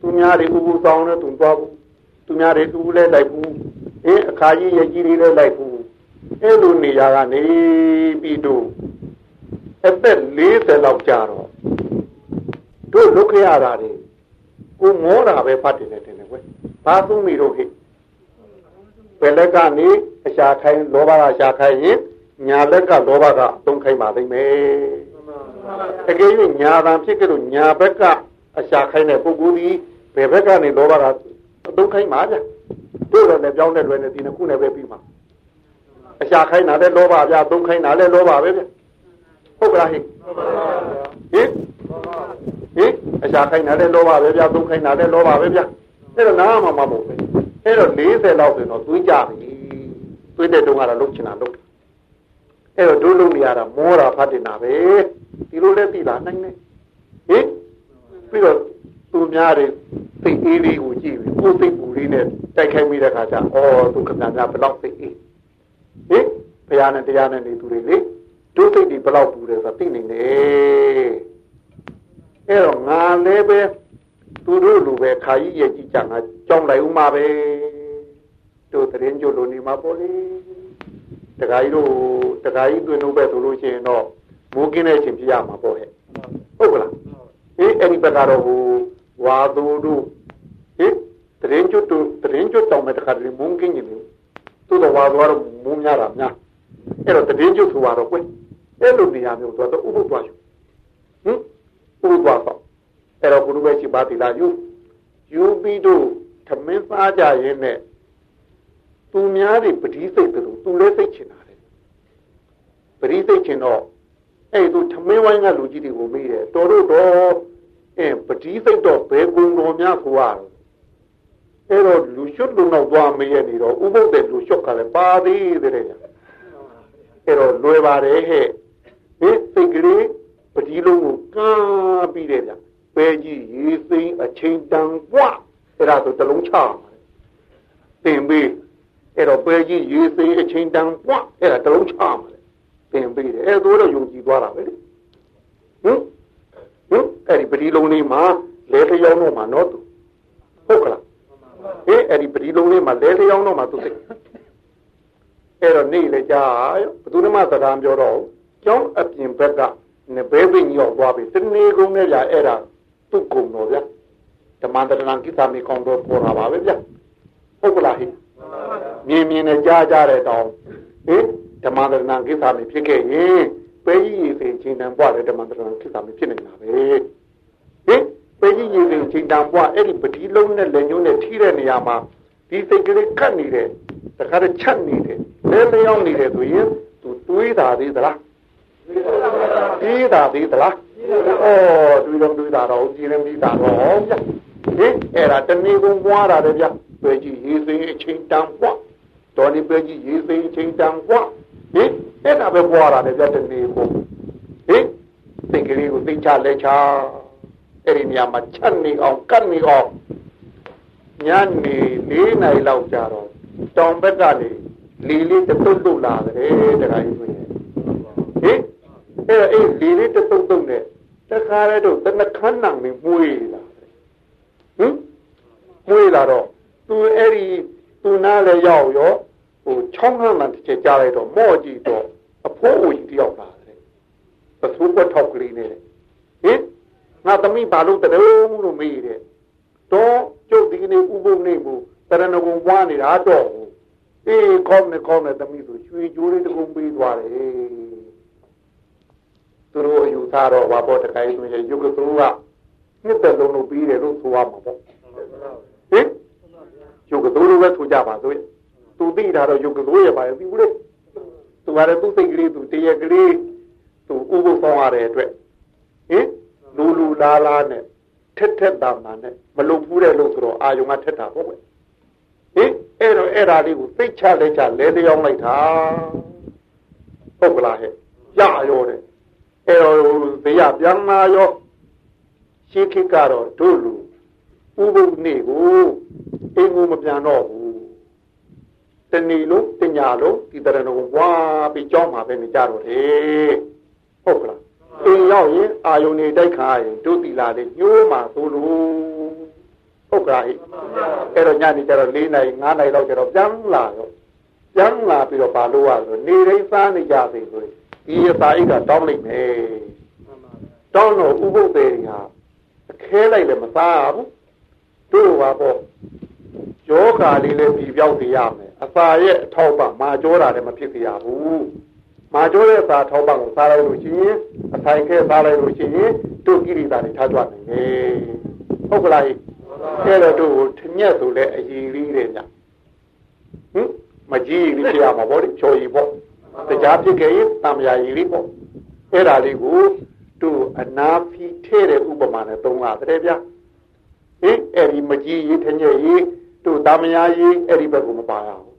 သူများတွေဥပုသောင်းနဲ့သူသွားဘူးသူများတွေသူလည်းလိုက်ဘူးအင်းအခါကြီးရကြီးတွေလည်းလိုက်ဘူးအဲ့လိုနေရာကနေပြီးတော့အသက်40လောက်ကြာတော့တို့လုခရတာတွေကိုမောတာပဲဖတ်တယ်တယ်တယ်ကွဘာသုံးမိတော့ဟိဘယ်လက်ကနေအရှာခိုင်းလောဘကရှာခိုင်းရင်ညာလက်ကလောဘကအသုံးခိုင်းပါသိမယ်တကယ်၍ညာတံဖြစ်ကြလို့ညာဘက်က အရှာခိုင်းတဲ့ပုဂ္ဂိုလ်ဒီဘယ်ဘက်ကနေလောဘကအသုံးခိုင်းပါဗျတို့လည်းလည်းပြောင်းတဲ့လွယ်နေဒီနှစ်ခုနဲ့ပဲပြီးမှာအရှာခိုင်းတာလည်းလောဘဗျသုံးခိုင်းတာလည်းလောဘပဲဗျဟုတ်ကလားဟိဟင်ဟင်အရှာခိုင်းတာလည်းလောဘပဲဗျသုံးခိုင်းတာလည်းလောဘပဲဗျအဲ့တော့နားမှာမမဟုတ်ဘူးအဲ့တော့40လောက်ဆိုတော့သွေးကြပြီသွေးတဲ့တုန်းကတော့လှုပ်ချင်တာလှုပ်အဲ့တော့ဒုလုံးနေရတာမောတာဖတ်တင်တာပဲဒီလိုလဲသိလာနိုင်နေဟင် ပြီးတော့သူများတွေသိအေးလေးကိုကြည့်ပြီးကိုယ်သိပူလေးနဲ့တိုက်ခိုက်မိတဲ့ခါကျဩသူခဏများဘလောက်သိအေးဟင်ဘုရားနဲ့တရားနဲ့နေသူတွေလေဒုစိတ်တွေဘလောက်ပူတယ်ဆိုတာသိနေတယ်အဲ့တော့ငါလည်းပဲသူတို့လူပဲခါကြီးရဲ့ကြည့်ကြငါကြောင်းလိုက်ဦးမှာပဲတို့တရင်ကျို့လိုနေမှာပေါ့လေတခါကြီးတို့တခါကြီးတွင်လို့ပဲဆိုလို့ရှိရင်တော့မိုးကင်းတဲ့အချိန်ပြရမှာပေါ့ဟဲ့ဟုတ်ကလား အေးအဲ့ဒီဘက်ကတော့ဟိုဝါသူတို့ဟင်တရင်ကျို့တို့တရင်ကျို့တောင်းမဲ့တခါတည်းမိုးကင်းနေတယ်သူတို့ဝါသွားတော့မိုးများတာများအဲ့တော့တရင်ကျို့ဆိုတော့ကွအဲ့လိုနေရာမျိုးတော့ဥပုပ်သွားယူဟင်ဥပုပ်သွားတော့အဲ့တော့ဘုရုပဲရှိပါတိလားယူယူပြီးတော့သမင်းစားကြရင်နဲ့သူများတွေပတိစိတ်တို့သူလည်းစိတ်ချင်တာလေပတိစိတ်ချင်တော့ အဲ့သူသမင်းဝိုင်းကလူကြီးတွေကိုမေးတယ်တော်တို့တော့အဲပတိစိတ်တော့ဘယ်ကုံတော်များဆိုရတော့အဲ့တော့လူရှုပ်လူနောက်သွားမေးရနေတော့ဥပုပ်တဲ့လူရှုပ်ကလည်းပါသေးတယ်အဲ့တော့လွယ်ပါတယ်ဟဲ့ဟင်စိတ်ကလေးပတိလုံးကိုကမ်းပြီးတယ်ဗျပဲကြီးရေးသိမ်းအချိန်တန်กว่าအဲ့ဒါဆိုတလုံးချသင်ပေးအဲ့တော့ပဲကြီးရေးသိမ်းအချိန်တန်กว่าအဲ့ဒါတလုံးချမှာလေ သင်ပေးတယ်အဲ့ဒါတော့ယုံကြည်သွားတာပဲလေဟင်ဟင်အဲ့ဒီပတိလုံးလေးမှာလဲလျောင်းတော့မှာနော်သူဟုတ်ကလားဟင်အဲ့ဒီပတိလုံးလေးမှာလဲလျောင်းတော့မှာသူသိအဲ့တော့နေလေကြာရောဘယ်သူမှသဒ္ဒါပြောတော့ကျောင်းအပြင်ဘက်ကနေဘဲပင်ရောက်သွားပြီတနေ့ကုန်နဲ့ကြာအဲ့ဒါသူ့ကုံတော်ဗျာဓမ္မတရဏကိစ္စမီကောင်တော့ပေါ်လာပါပဲဗျာဟုတ်ကလားဟိမြင်မြင်နဲ့ကြားကြတဲ့တောင်ဟင် ဓမ္မတရဏကိစ္စမီဖြစ်ခဲ့ရင်ပဲကြီးရည်စိချင်းတန်ပွားတဲ့ဓမ္မတရဏကိစ္စမီဖြစ်နေတာပဲဟင်ပဲကြီးရည်စိချင်းတန်ပွားအဲ့ဒီပတိလုံးနဲ့လက်ညှိုးနဲ့ထိတဲ့နေရာမှာဒီစိတ်ကလေးကတ်နေတယ်တခါတည်းချက်နေတယ်လဲလျောင်းနေတယ်ဆိုရင်သူတွေးတာသေးသလားတွေးတာသေးသလားဩတွေးတော့တွေးတာတော့ကြည်ရင်ပြီးတာတော့ဗျဟင်အဲ့ဒါတဏီကုံပွားတာလေဗျပဲကြီးရေးစိအချိန်တန်ပွားတော်နေပဲကြီးရေးစိအချိန်တန်ပွား ဟင်အဲ့ဒါပဲပွားတာလေပြတဲ့နေကိုဟင်စိတ်ကလေးကိုသိချလဲချအဲ့ဒီနေရာမှာချက်နေအောင်ကတ်နေအောင်ညနေ၄နိုင်လောက်ကြာတော့တောင်ဘက်ကနေလီလေးတုတ်တုတ်လာတယ်တခါကြီးဆိုရင်ဟင်အဲ့အဲ့လီလေးတုတ်တုတ်နဲ့တခါရဲတော့တနခန်းနံမမွေးလာဟင်မွေးလာတော့သူအဲ့ဒီသူနားလည်းရောက်ရော ဟိုချောင်းခန်းမှတစ်ချက်ကြားလိုက်တော့မော့ကြည့်တော့အဖိုးအိုကြီးတယောက်လာတယ်ပသူကထောက်ကလေးနဲ့ဟင်ငါသမီးဘာလို့တရုံးလို့မေးတယ်တော့ကျုပ်ဒီကနေ့ဥပုပ်နေမှုတရဏဂုံပွားနေတာတော့အေးကောင်းနေကောင်းနေသမီးဆိုရွှေကြိုးလေးတကုံပေးသွားတယ်သူတို့အယူသားတော့ဘာပေါ်တခိုင်းဆိုရင်ယုတ်ကသူကနှစ်သက်လုံးလို့ပြီးတယ်လို့ဆိုရမှာပေါ့ဟင်ယုတ်ကသူတို့ပဲဆိုကြပါဆိုရင် သူသိတာတော့ယုတ်ကသူရဲ့ပါရဲ့သိဘူးလေသူကလည်းသူ့စိတ်ကလေးသူတရက်ကလေးသူဥပုပ်ဆောင်ရတဲ့အတွက်ဟင်လူလူလားလားနဲ့ထက်ထက်တာမှနဲ့မလုံဘူးတဲ့လို့ဆိုတော့အာယုံကထက်တာပေါ့ကွဟင်အဲ့တော့အဲ့ဓာလေးကိုသိချလဲချလဲလျောင်းလိုက်တာဟုတ်ကလားဟဲ့ရရောတဲ့အဲ့တော့ဘေးရပြန်လာရောရှင်းခိကတော့တို့လူဥပုပ်နေ့ကိုအင်းကိုမပြန်တော့ဘူး တဏီလို့တညာလို့ဒီတရဏဂုံဝါပြီးကြောင်းမှာပဲနေကြတော့တယ်ဟုတ်ကလားအင်းရောက်ရင်အာယုန်နေတိုက်ခါရင်တို့တီလာလေးညှိုးမှာသို့လို့ဟုတ်ကလားအဲ့တော့ညနေကျတော့၄နိုင်၅နိုင်လောက်ကျတော့ပြန်လာရောပြန်လာပြီးတော့ဘာလို့ရဆိုနေရင်းစားနေကြပြီဆိုရင်ဒီအစာအိတ်ကတောင်းလိုက်မယ်တောင်းတော့ဥပုပ်သေးဟာအခဲလိုက်လည်းမစားဘူးတို့ပါပေါ့ ယောဂါလေးလည်းပြီးပြောက်စေရမယ်အစာရဲ့အထောက်ပံ့မာကြောတာလည်းမဖြစ်စေရဘူးမာကြောတဲ့အစာထောက်ပံ့ကိုစားလိုက်လို့ရှိရင်အဆိုင်ခဲစားလိုက်လို့ရှိရင်တို့ကိရိတာတွေထားကြနိုင်တယ်ဟုတ်ကလားအဲ့တော့တို့ထညက်ဆိုလဲအည်လေးတဲ့ညဟင်မကြီးလေးဖြစ်ရမှာပေါ့လေချော်ရီပေါ့တရားဖြစ်ခဲ့ရင်တံမြာရီလေးပေါ့အဲ့ဒါလေးကိုတို့အနာဖီထဲတဲ့ဥပမာနဲ့သုံးရတယ်ဗျာဟင်အဲ့ဒီမကြီးရေးထညက်ရေး တို့တံမြာရေးအဲ့ဒီဘက်ကိုမပါရဘူး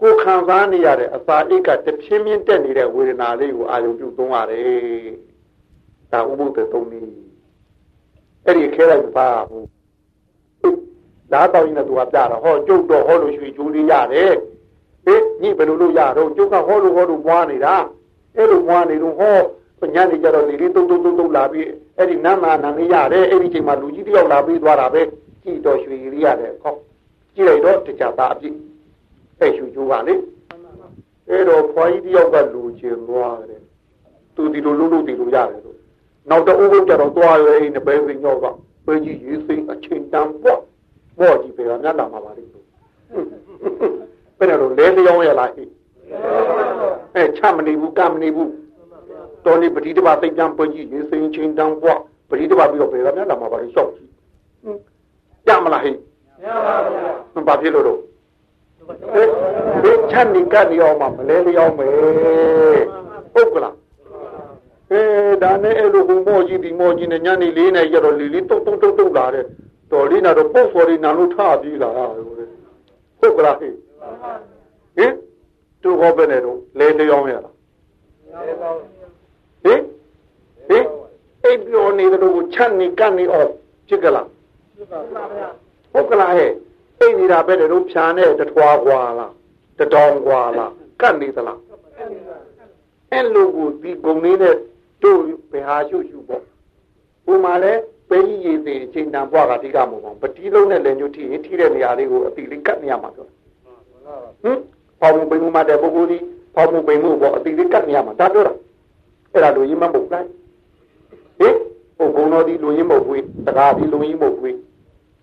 ကိုခံစားနေရတဲ့အစာအိတ်ကတဖြင်းဖြင်းတက်နေတဲ့ဝေဒနာလေးကိုအာရုံပြုသုံးရတယ်ဒါဥပုသ္တသုံးနည်းအဲ့ဒီခဲလိုက်မပါဘူးဓာတ်တော်ကြီးနဲ့သူကပြတာဟောကျုပ်တော့ဟောလို့ရွှေကျိုးလေးရတယ်ဟေးညဘယ်လိုလုပ်ရတော့ကျုပ်ကဟောလို့ဟောလို့ပွားနေတာအဲ့လိုပွားနေတော့ဟောညနေကြတော့လေလေးတုံတုံတုံတုံလာပြီးအဲ့ဒီနမ်းမာနမ်းလေးရတယ်အဲ့ဒီချိန်မှာလူကြီးတယောက်လာပြီးသွားတာပဲကြည်တော်ရွှေလေးရတယ်ဟော ကြည့်လိုက်တော့တခြားသားအပြည့်အဲ့ရွှေကျိုးကလေအဲ့တော့ဖွာကြီးတယောက်ကလူချင်သွားတယ်သူဒီလိုလုပ်လို့ဒီလိုရတယ်လို့နောက်တော့ဥပုပ်ကြတော့သွားရဲအဲ့ဒီပဲစင်ရောက်တော့ဘယ်ကြီးရေးစိမ့်အချိန်တန်ပေါ့ဘောကြီးပဲကမြတ်လာမှာပါလိမ့်မယ်ဘယ်လိုလဲလျောင်းရလားဟိအဲချမနေဘူးကမနေဘူးတော်နေပတိတပါသိကြံပွင့်ကြီးရေစိန်ချင်းတန်းပွားပတိတပါပြီးတော့ဘယ်ကမြတ်လာမှာပါလိမ့်ရှောက်ကြီးကြမလားဟိမ ရပါဘူးဘာဖြစ်လို့တော့ဒီချမ်းနေကနေအောင်မှမလဲလျောင်းမယ်ဟုတ်ကလားအဲဒါနဲ့အဲ့လိုဘုံမောကြီးဒီမောကြီးနဲ့ညနေလေးနဲ့ရတော့လီလီတုတ်တုတ်တုတ်တုတ်လာတဲ့တော်လေးနာတော့ပုတ်စော်လေးနာလို့ထပြီးလာဟုတ်ကလားဟင်ဟင်သူဟောပဲနဲ့တော့လဲလျောင်းရလားဟင်ဟင်အိပ်ပြောနေတဲ့ကိုချမ်းနေကနေအောင်ဖြစ်ကြလား ဟုတ်ကလားဟဲ့အိပ်နေတာပဲတဲ့တို့ဖြာနဲ့တထွားကွာလားတတောင်ကွာလားကတ်နေသလားအဲ့လိုကိုဒီဂုံလေးနဲ့တို့ဘယ်ဟာရှုရှုပေါ့ဥမာလဲပဲကြီးရည်သေးအချိန်တန်ဘွားကတိကမဟုတ်ပါဘူးပတိလုံးနဲ့လည်းညှို့ထိရင်ထိတဲ့နေရာလေးကိုအတိလေးကတ်နေရမှာပြောဟင်ပေါမှုပိန်မှုမှတဲ့ပုဂ္ဂိုလ်ဒီပေါမှုပိန်မှုပေါ့အတိလေးကတ်နေရမှာဒါပြောတာအဲ့ဒါလူရင်းမပုတ်လိုက်ဟင်ဟိုဘုံတော်ဒီလူရင်းမဟုတ်ဘူးတကားဒီလူရင်းမဟုတ်ဘူး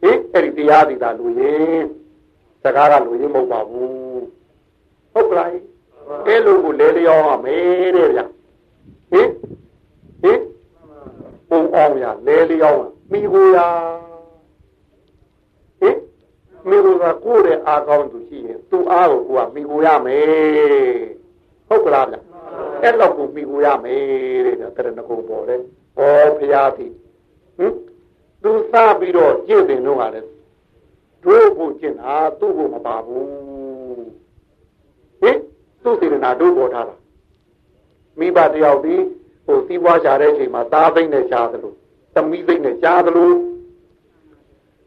ဟင်အဲ့ဒီတရားဒီသာလူရင်းတကားကလူရင်းမဟုတ်ပါဘူးဟုတ်ကလားအဲ့လိုကိုလဲလျောင်းရမယ်တဲ့ဗျဟင်ဟင်ပုံအောင်ရလဲလျောင်းမိကိုရဟင်မိကိုကကိုယ်တဲ့အာကောင်းသူရှိရင်သူ့အားကိုကိုကမိကိုရမယ်ဟုတ်ကလားဗျအဲ့တော့ကိုမိကိုရမယ်တဲ့တရဏဂုံပေါ်တယ်ဩဖရာသည်ဟင် သူစားပြီးတော့ကြည့်တယ်တော့ကလည်းတို့ကိုကျင့်တာသူ့ကိုမပါဘူးဟင်သူ့စေတနာတို့ပေါ်ထားတာမိဘတယောက်ဒီဟိုစီးပွားရှာတဲ့အချိန်မှာသားသိမ့်နဲ့ရှားသလိုသမီးသိမ့်နဲ့ရှားသလို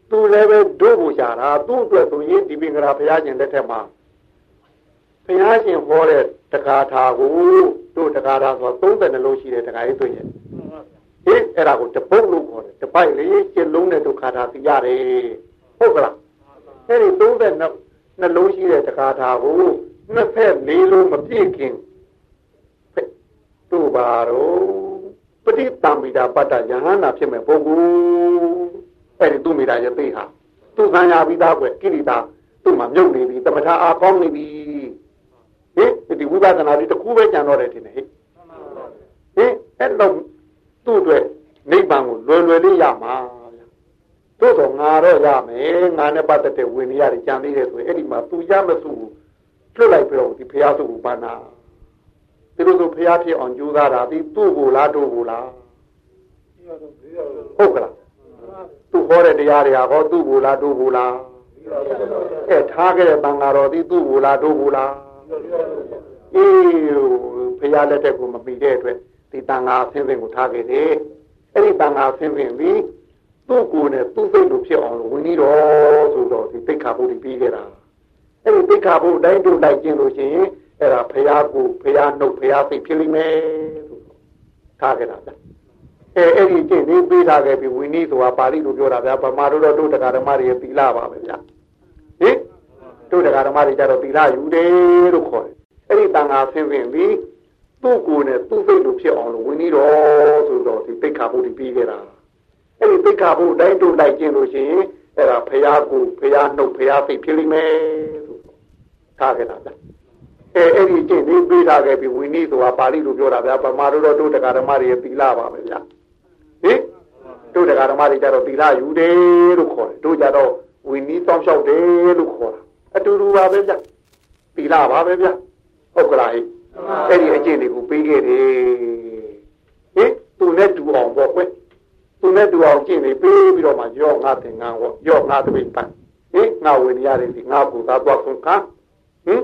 သူလည်းပဲတို့ကိုရှားတာသူ့အတွက်ဆိုရင်ဒီပင်ကရာဘုရားရှင်လက်ထက်မှာဘုရားရှင်ဟောတဲ့တက္ကထာကိုတို့တက္ကထာဆို30လုံးရှိတဲ့တက္ကကြီးတွေ့ရဲ့ ဟင်အဲ့ဒါကိုတပုတ်လို့ခေါ်တယ်တပိုက်လေးကျလုံးတဲ့ဒုက္ခထာသိရတယ်ဟုတ်ကလားအဲ့ဒီ30နှလုံးရှိတဲ့တက္ကထာကိုနှစ်ဖက်လေးလုံးမပြည့်ခင်တို့ပါတော့ပဋိသင်္မိတာပတ္တယဟန္တာဖြစ်မဲ့ပုဂ္ဂိုလ်အဲ့ဒီသူမိတာရဲ့သိဟာသူခံရပြီးသားကွယ်ကိရိတာသူ့မှာမြုပ်နေပြီတမထအားကောင်းနေပြီဟင်ဒီဝိပဿနာဒီတခုပဲကြံတော့တယ်ထင်တယ်ဟဲ့ဟင်အဲ့တော့ သူ့အတွက်နိဗ္ဗာန်ကိုလွယ်လွယ်လေးရမှာသို့တော့ငါတော့ရမယ်ငါနဲ့ပတ်သက်တဲ့ဝိနည်းတွေကြံသေးတယ်ဆိုရင်အဲ့ဒီမှာသူရမစုလွတ်လိုက်ပြီးတော့ဒီဘုရားစုကိုပါနာသူတို့ဆိုဘုရားဖြစ်အောင်ကြိုးစားတာဒီသူ့ကိုလားတို့ကိုလားဟုတ်ကလားသူဟောတဲ့တရားတွေဟောသူ့ကိုလားတို့ကိုလားအဲထားခဲ့တဲ့တန်ဃာတော်ဒီသူ့ကိုလားတို့ကိုလားအေးဘုရားလက်ထက်ကိုမပြီးတဲ့အတွက် ဒီတန်ဃာဆင်းဆင်းကိုထားခဲ့တယ်အဲ့ဒီတန်ဃာဆင်းဆင်းပြီးသူ့ကိုယ်နဲ့သူ့စိတ်လိုဖြစ်အောင်လို့ဝင်ပြီးတော့ဆိုတော့ဒီသိက္ခာပုဒ်ပြီးခဲ့တာအဲ့ဒီသိက္ခာပုဒ်တိုင်းတို့လိုက်ကျင်လို့ရှိရင်အဲ့ဒါဖရာကိုဖရာနှုတ်ဖရာသိဖြစ်လိမ့်မယ်လို့ထားခဲ့တာဗျအဲအဲ့ဒီကျင့်လေးပေးထားခဲ့ပြီးဝိနည်းဆိုတာပါဠိလိုပြောတာဗျာဗမာတို့တော့တို့တရားဓမ္မတွေသီလပါပဲဗျာဟင်တို့တရားဓမ္မတွေကြတော့သီလယူတယ်လို့ခေါ်တယ်အဲ့ဒီတန်ခါဆင်းဆင်းပြီး သူ့ကိုယ်နဲ့သူ့စိတ်လိုဖြစ်အောင်လို့ဝိနည်းတော်ဆိုတော့ဒီသိက္ခာပုဒ်ပြီးခဲ့တာအဲ့ဒီသိက္ခာပုဒ်တိုင်းတို့လိုက်ကျင့်လို့ရှိရင်အဲ့ဒါဖရာကိုဖရာနှုတ်ဖရာသိဖြစ်လိမ့်မယ်လို့ထားခဲ့တာဗျာအဲအဲ့ဒီကျင့်လေးပေးထားခဲ့ပြီးဝိနည်းဆိုတာပါဠိလိုပြောတာဗျာဗမာတို့တော့တို့တရားဓမ္မတွေသီလပါပဲဗျာဟင်တို့တရားဓမ္မတွေကြတော့သီလယူတယ်လို့ခေါ်တယ်တို့ကြတော့ဝိနည်းတောင်းလျှောက်တယ်လို့ခေါ်တာအတူတူပါပဲဗျာသီလပါပဲဗျာဟုတ်ကလားဟိ အဲ့ဒီအကျင့်တွေကိုပေးခဲ့တယ်ဟင်သူနဲ့တူအောင်ပေါ့ကွသူနဲ့တူအောင်ကျင့်နေပေးပြီးတော့မှရော့ငါသင်္ကန်းဟောရော့ငါတပိတ်ပန်ဟင်ငါဝိနည်းရတယ်ဒီငါပူသာသွားဆုံးခါဟင်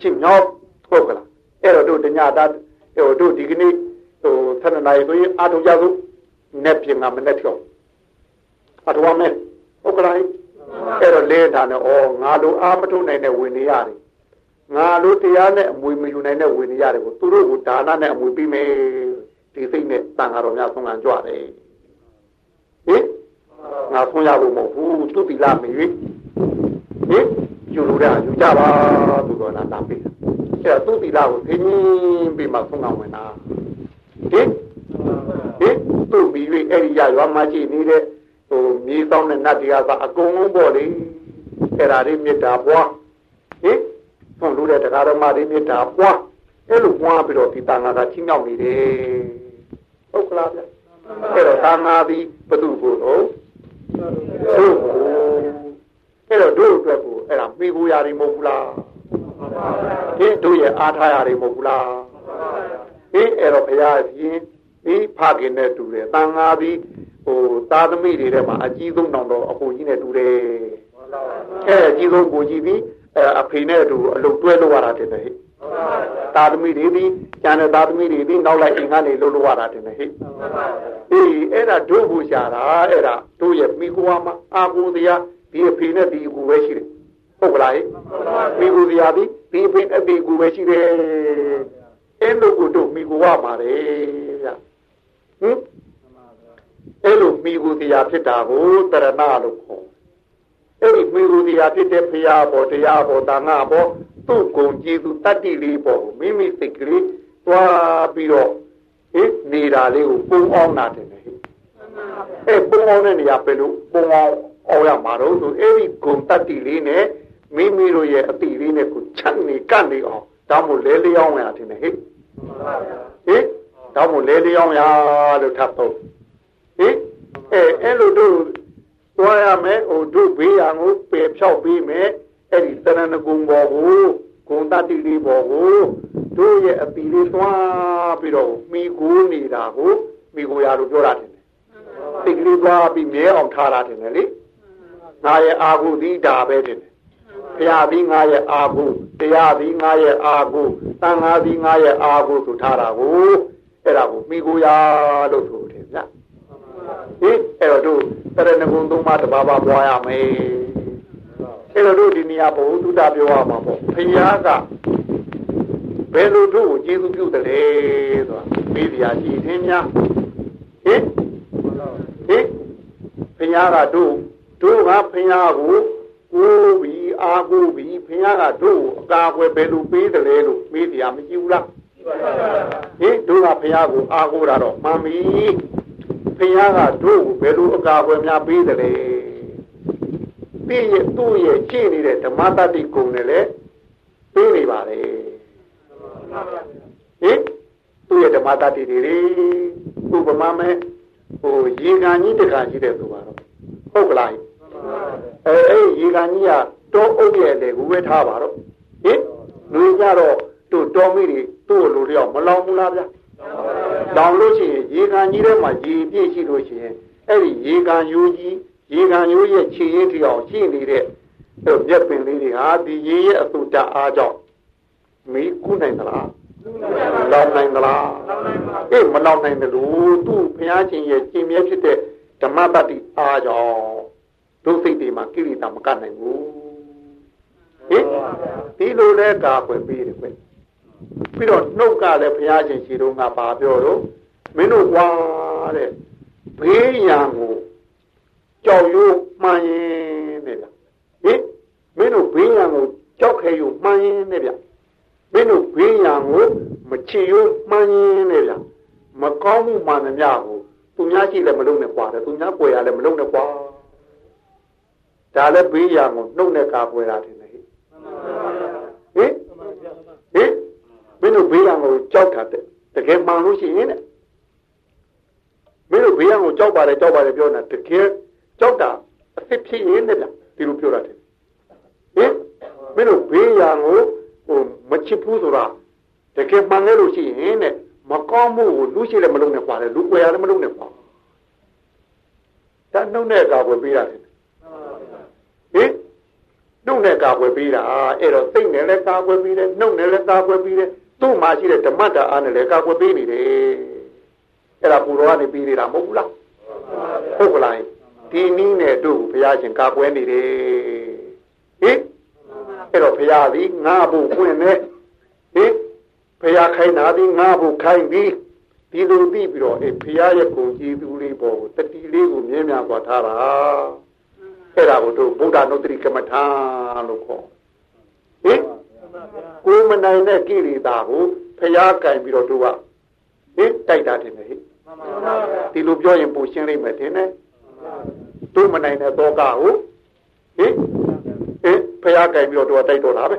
ချင်းမြောက်ဟုတ်ကလားအဲ့တော့တို့တညတာဟိုတို့ဒီကနေ့ဟို7နာရီဆိုရင်အာထုံကြစို့နဲ့ပြင်ကမနဲ့跳အထောမယ်ဟုတ်ကလားအဲ့တော့လဲတာနဲ့ဩငါတို့အာမထုံနိုင်တဲ့ဝင်နေရတယ် ငါတို့တရားနဲ့အမွေမယူနိုင်တဲ့ဝင်နေရတယ်ကိုသူတို့ကိုဒါနနဲ့အမွေပြီးမယ်ဒီစိတ်နဲ့တန်ဃာတော်များဆုံးခံကြွတယ်ဟင်ငါဆုံးရဖို့မဟုတ်ဘူးသူတိလာမေဟင်ယူလို့ရယူကြပါသူတော်လာတာပြီအဲ့တော့သူတိလာကိုသင်ပြီးမှဆုံးအောင်ဝင်တာဟင်ဟင်သူ့ပြီး၍အဲ့ဒီရရွာမှာရှိနေတဲ့ဟိုမြေဆောင်တဲ့နတ်တရားသာအကုန်လုံးပေါ့လေအဲ့ဒါလေးမေတ္တာပွားဟင် ဆုံးလို့တဲ့တရားဓမ္မတွေမေတ္တာပွားအဲ့လိုပွားပြီးတော့ဒီတန်ခါကချင်းမြောက်နေတယ်ဟုတ်ကလားဗျအဲ့တော့သာနာသည်ဘုသူ့ကိုတော့တို့အဲ့တော့တို့အတွက်ကိုအဲ့ဒါမိဖို့ရတယ်မဟုတ်ဘူးလားဒီတို့ရဲ့အားထားရတယ်မဟုတ်ဘူးလားဒီအဲ့တော့ဘုရားရှင်ဒီဖခင်နဲ့တူတယ်တန်ငါပြီးဟိုသာသမီတွေထဲမှာအကြီးဆုံးတောင်တော့အဖိုကြီးနဲ့တူတယ်အဲ့အကြီးဆုံးကိုကြီးပြီး အဖေနဲ့အတူအလုပ်တွဲလုပ်ရတာတင်တယ်ဟဲ့သာသမီတွေဒီကျန်တဲ့သာသမီတွေဒီနောက်လိုက်အိမ်ကနေလှုပ်လို့ရတာတင်တယ်ဟဲ့အေးအဲ့ဒါတို့ဘူးရှာတာအဲ့ဒါတို့ရဲ့မိကွာမှာအာကိုတရားဒီအဖေနဲ့ဒီအကူပဲရှိတယ်ဟုတ်ကလားဟဲ့မိကူတရားဒီဒီအဖေနဲ့ဒီအကူပဲရှိတယ်အဲ့လိုကိုတို့မိကွာမှာလေဗျဟင်အဲ့လိုမိကူတရားဖြစ်တာကိုတရဏလို့ခေါ် အဲ့ဒီမိကူတရားဖြစ်တဲ့ဖရာဘောတရားဘောတာငါဘောသူ့ဂုံကြည်သူတတ္တိလေးပေါ့မိမိစိတ်ကလေးသွားပြီးတော့ဟင်နေတာလေးကိုပုံအောင်နာတယ်ဟဲ့အဲပုံအောင်တဲ့နေရာပဲလို့ပုံအောင်အောင်ရမှာတော့ဆိုအဲ့ဒီဂုံတတ္တိလေးနဲ့မိမိတို့ရဲ့အတိလေးနဲ့ကိုချမ်းနေကန့်နေအောင်ဒါမို့လဲလျောင်းရတယ်ဟဲ့ဟင်ဒါမို့လဲလျောင်းရလို့ထပ်တော့ဟင်အဲအဲ့လိုတို့ သွားရမယ်ဟိုတို့ဘေးရန်ကိုပယ်ဖြောက်ပေးမယ်အဲ့ဒီသရဏဂုံဘောကိုဂုံတတိလေးဘောကိုတို့ရဲ့အပီလေးသွားပြီးတော့မိကိုနေတာကိုမိကိုရလို့ပြောတာတယ်တိတ်ကလေးသွားပြီးမြဲအောင်ထားတာတယ်လေငါရဲ့အာဟုသီးဒါပဲတယ်ဘုရားပြီးငါရဲ့အာဟုတရားပြီးငါရဲ့အာဟုသံဃာပြီးငါရဲ့အာဟုဆိုထားတာကိုအဲ့ဒါကိုမိကိုရာလို့ဆိုတယ်ဗျ ဟင်အဲ့တော့တို့တရဏဂုံသုံးပါးတပါးပါပွားရမယ်အဲ့တော့တို့ဒီနေရာဘုသူတာပြောရမှာပေါ့ဘုရားကဘယ်လိုတို့ကိုကျေးဇူးပြုတယ်လဲဆိုတာပြီးပြာကြည်သင်များဟင်ဟင်ဘုရားကတို့တို့ကဘုရားကိုကိုးပြီးအာကိုးပြီးဘုရားကတို့ကိုအကာအကွယ်ဘယ်လိုပေးတယ်လဲလို့မေးပြာမကြည့်ဘူးလားဟင်တို့ကဘုရားကိုအာကိုးတာတော့မှန်ပြီ ဘုရားကတို့ကိုဘယ်လိုအကာအကွယ်များပေးတယ်လဲပြီးရဲ့သူ့ရဲ့ရှင်းနေတဲ့ဓမ္မတတ္တိကုံနဲ့လည်းပေးနေပါလေဟင်သူ့ရဲ့ဓမ္မတတ္တိတွေလေဥပမာမဲ့ဟိုရေကန်ကြီးတခါကြီးတဲ့ဆိုပါတော့ဟုတ်ကလားအဲအဲ့ရေကန်ကြီးကတောအုပ်ရဲ့လေကိုဝဲထားပါတော့ဟင်လူကြတော့တို့တော်မိတွေသူ့လိုလျောက်မလောင်ဘူးလားဗျာ လောင်လို့ရှိရင်ရေကန်ကြီးထဲမှာရေပြည့်ရှိလို့ရှိရင်အဲ့ဒီရေကန်ယိုးကြီးရေကန်ယိုးရဲ့ခြေရင်းထီအောင်ရှိနေတဲ့အဲ့မြက်ပင်လေးတွေဟာဒီရေရဲ့အတူတအားကြောင့်မီးကူးနိုင်သလားလောင်နိုင်သလားအေးမလောင်နိုင်တယ်လို့သူ့ဘုရားရှင်ရဲ့ကျင့်မြဲဖြစ်တဲ့ဓမ္မတတ္တိအားကြောင့်ဒုစိတ်တွေမှာကိလေသာမကနိုင်ဘူးဟင်ဒီလိုလဲကာကွယ်ပေးတယ်ခွ ပြီးတော့နှုတ်ကလည်းဘုရားရှင်ရှိတော့ငါပါပြောတော့မင်းတို့ကွာတဲ့ဘေးရန်ကိုကြောက်ရွံ့မှန်ရင်တဲ့ဗျဟင်မင်းတို့ဘေးရန်ကိုကြောက်ခဲယူမှန်ရင်တဲ့ဗျမင်းတို့ဘေးရန်ကိုမချေယူမှန်ရင်တဲ့ဗျမကောင်းမှုမှန်သမျှကိုသူများရှိလည်းမလုံးနဲ့ကွာတယ်သူများပွေရလည်းမလုံးနဲ့ကွာဒါလည်းဘေးရန်ကိုနှုတ်နဲ့ကာပွေတာတယ် မင်းတို့ဘေးရန်ကိုကြောက်တာတဲ့တကယ်မှန်လို့ရှိရင်တဲ့မင်းတို့ဘေးရန်ကိုကြောက်ပါတယ်ကြောက်ပါတယ်ပြောနေတာတကယ်ကြောက်တာအစ်စ်ဖြစ်ရင်တဲ့ဗျဒီလိုပြောတာတယ်ဟင်မင်းတို့ဘေးရန်ကိုဟိုမချစ်ဘူးဆိုတာတကယ်မှန်လဲလို့ရှိရင်တဲ့မကောင်းမှုကိုလူရှိလည်းမလုံးနဲ့ပါတယ်လူွယ်ရလည်းမလုံးနဲ့ပါဒါနှုတ်နဲ့ကာကွယ်ပေးတာတယ်ဟင်နှုတ်နဲ့ကာကွယ်ပေးတာအဲ့တော့သိနဲ့လည်းကာကွယ်ပေးတယ်နှုတ်နဲ့လည်းကာကွယ်ပေးတယ် သူ့မှာရှိတဲ့ဓမ္မတာအားနဲ့လည်းကာကွယ်ပေးနေတယ်အဲ့ဒါပူတော်ကနေပေးနေတာမဟုတ်ဘူးလားဟုတ်ကလားဒီနည်းနဲ့တို့ဘုရားရှင်ကာကွယ်နေတယ်ဟင်အဲ့တော့ဘုရားသည်ငါ့ဘုဖွင့်နေဟင်ဘုရားခိုင်းတာသည်ငါ့ဘုခိုင်းပြီးဒီလိုပြီးပြီးတော့အေးဘုရားရဲ့ကိုကြည်သူလေးပေါ်ကိုတတိလေးကိုမြဲမြံသွားထားတာအဲ့ဒါကိုတို့ဗုဒ္ဓနုတ္တိကမ္မထာလို့ခေါ်ဟင် ကိုမနိုင်တဲ့ကိလေသာကိုဘုရားကင်ပြီးတော့တို့ကဟင်တိုက်တာတယ်ဟဲ့ဒီလိုပြောရင်ပိုရှင်းလိမ့်မယ်ထင်တယ်တို့မနိုင်တဲ့သောကကိုဟင်ဟင်ဖះကြိုင်ပြီးတော့တို့တိုက်တော့တာပဲ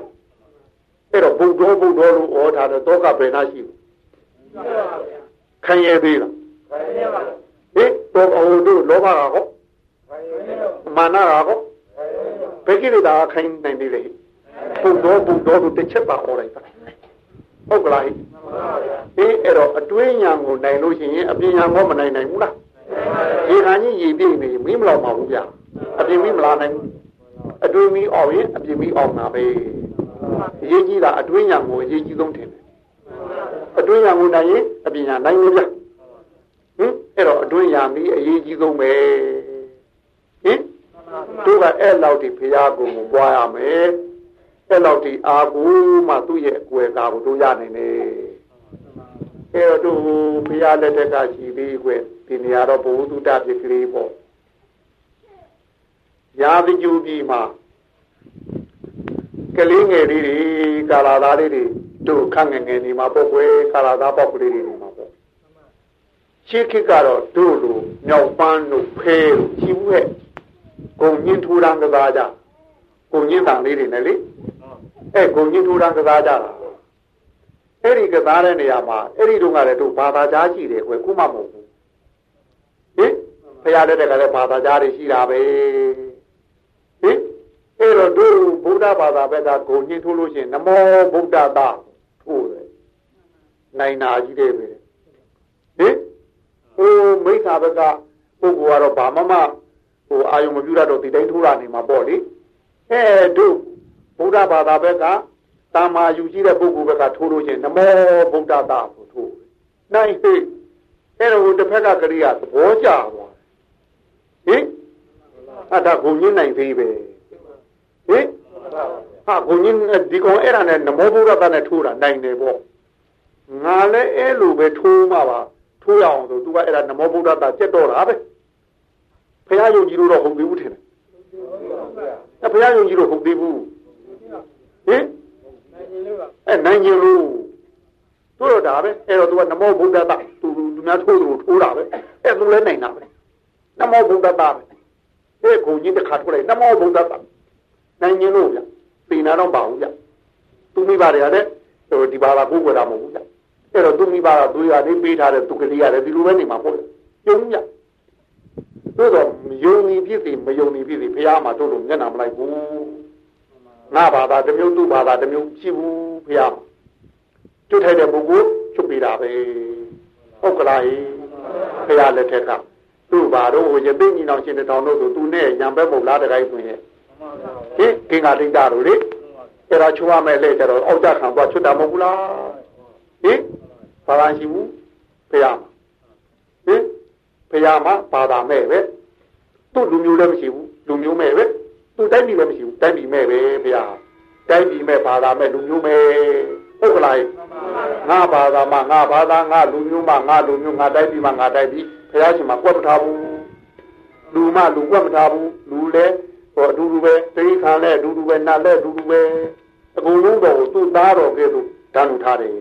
အဲ့တော့ဘုဒ္ဓဘုဒ္ဓလို့ဩထားတဲ့သောကဘယ်နှရှိခံရသေးလားဟင်တော့အဝတို့လောဘကဟောမာနကဟောဘယ်ကိလေသာခိုင်းနိုင်သေးလဲ ဘုဒ္ဓဘုဒ္ဓတို့တစ်ချက်ပါဟောလိုက်တာဟုတ်ကလားဟင်အဲ့တော့အတွင်းညာကိုနိုင်လို့ရှိရင်အပြင်ညာကောမနိုင်နိုင်ဘူးလားရေခံကြီးရေပြည့်နေမီးမလောက်ပါဘူးဗျအပြင်မီးမလာနိုင်ဘူးအတွင်းမီးအောင်ရင်အပြင်မီးအောင်တာပဲအရေးကြီးတာအတွင်းညာကိုအရေးကြီးဆုံးထင်တယ်အတွင်းညာကိုနိုင်ရင်အပြင်ညာနိုင်လို့ဗျဟင်အဲ့တော့အတွင်းညာမီးအရေးကြီးဆုံးပဲဟင်တို့ကအဲ့လောက်ဒီဖရာကိုမပွားရမယ် အဲ့လောက်ဒီအာကိုမှသူ့ရဲ့အကွယ်ကာကိုတို့ရနိုင်တယ်အဲ့တော့တို့ဖရာလက်ထက်ကရှိသေးကွယ်ဒီနေရာတော့ဘုဟုတုတဖြစ်ကလေးပေါ့ရာဇဂျူပြည်မှာကလေးငယ်လေးတွေကာလာသားလေးတွေတို့ခန့်ငယ်ငယ်နေမှာပေါ့ကွယ်ကာလာသားပေါ့ကလေးတွေနေမှာပေါ့ရှေးခေတ်ကတော့တို့လိုမြောက်ပန်းတို့ဖဲတို့ကြီးဘူးဟဲ့ဂုံညင်းထူရန်ကစားကြဂုံညင်းတန်လေးတွေနဲ့လေ အဲဂုံညင်းထူရန်ကစားကြတာအဲ့ဒီကစားတဲ့နေရာမှာအဲ့ဒီတုန်းကလည်းတို့ဘာသာကြားရှိတယ်ကွယ်ခုမှမဟုတ်ဘူးဟင်ဘုရားတဲ့ကလည်းဘာသာကြားတွေရှိတာပဲဟင်အဲ့တော့တို့ဗုဒ္ဓဘာသာဘက်ကဂုံညှင်းထိုးလို့ရှိရင်နမောဗုဒ္ဓသာထိုးတယ်နိုင်နာကြီးတယ်ပဲဟင်ဟိုမိစ္ဆာဘက်ကပုဂ္ဂိုလ်ကတော့ဘာမှမဟိုအာယုံမပြုရတော့ဒီတိုင်းထိုးရနေမှာပေါ့လေအဲတို့ ဗုဒ္ဓဘာသာဘက်ကတာမာယူကြည့်တဲ့ပုဂ္ဂိုလ်ဘက်ကထိုးလို့ချင်းနမောဗုဒ္ဓတာကိုထိုးနိုင်ဟိအဲ့တော့တစ်ဖက်ကကရိယာသဘောကျသွားဟင်အဲ့ဒါဂုံညင်းနိုင်သေးပဲဟင်ဟာဂုံညင်းဒီကောင်အဲ့ဒါနဲ့နမောဗုဒ္ဓတာနဲ့ထိုးတာနိုင်တယ်ပေါ့ငါလည်းအဲ့လိုပဲထိုးမှာပါထိုးရအောင်ဆိုသူကအဲ့ဒါနမောဗုဒ္ဓတာကြက်တော့တာပဲဖះယုံကြည်လို့တော့ဟုတ်သေးဘူးထင်တယ်အဲ့ဖះယုံကြည်လို့ဟုတ်သေးဘူး ဟင်အဲနိုင်ကြလို့တို့တော့ဒါပဲအဲ့တော့သူကနမောဗုဒ္ဓတာသူသူများထိုးသူထိုးတာပဲအဲ့သူလည်းနိုင်တာပဲနမောဗုဒ္ဓတာပဲအဲ့ကိုကြီးတစ်ခါထိုးလိုက်နမောဗုဒ္ဓတာနိုင်ကြလို့ဗျပြင်နာတော့ပါဘူးဗျသူမိပါတယ်တဲ့ဟိုဒီဘာသာကိုယ်ကွယ်တာမဟုတ်ဘူးဗျအဲ့တော့သူမိပါတော့သူရလေးပေးထားတဲ့သူကလေးရတယ်ဒီလိုပဲနေမှာပေါ့ကျုံဗျတို့တော့ယုံနေဖြစ်စီမယုံနေဖြစ်စီဘုရားမှာတို့လို့မျက်နှာမလိုက်ဘူး ငါဘာသာတစ်မျိုးသူ့ဘာသာတစ်မျိုးရှိဘူးဘုရားကျွတ်ထိုက်တဲ့ပုဂ္ဂိုလ်ချုပ်ပြတာပဲဟုတ်ကလားဘုရားလက်ထက်ကသူ့ဘာတော့ဟိုရသိညီနောင်ရှင်တောင်တို့ဆိုသူနဲ့ရံပဲမဟုတ်လားတခိုင်းဆိုရင်ဟင်ကင်္ဂါတိတ်တာတို့လေအဲ့ဒါချိုးရမယ်လေကျတော့အောက်ကြခံသွားချွတ်တာမဟုတ်ဘူးလားဟင်ဘာသာရှိဘူးဘုရားဟင်ဘုရားမှာဘာသာမဲ့ပဲသူ့လူမျိုးလည်းမရှိဘူးလူမျိုးမဲ့ပဲ သူ့တိုင်းပြည်လည်းမရှိဘူးတိုင်းပြည်မဲ့ပဲဘုရားတိုင်းပြည်မဲ့ဘာသာမဲ့လူမျိုးမဲ့ဟုတ်ကလားငါဘာသာမှာငါဘာသာငါလူမျိုးမှာငါလူမျိုးငါတိုင်းပြည်မှာငါတိုင်းပြည်ဘုရားရှင်မှာကွက်မထားဘူးလူမလူကွက်မထားဘူးလူလည်းဟောအတူတူပဲတိခါနဲ့အတူတူပဲနတ်လည်းအတူတူပဲအကုန်လုံးတော့သူ့သားတော်ကဲ့သို့ဓာတ်လူထားတယ်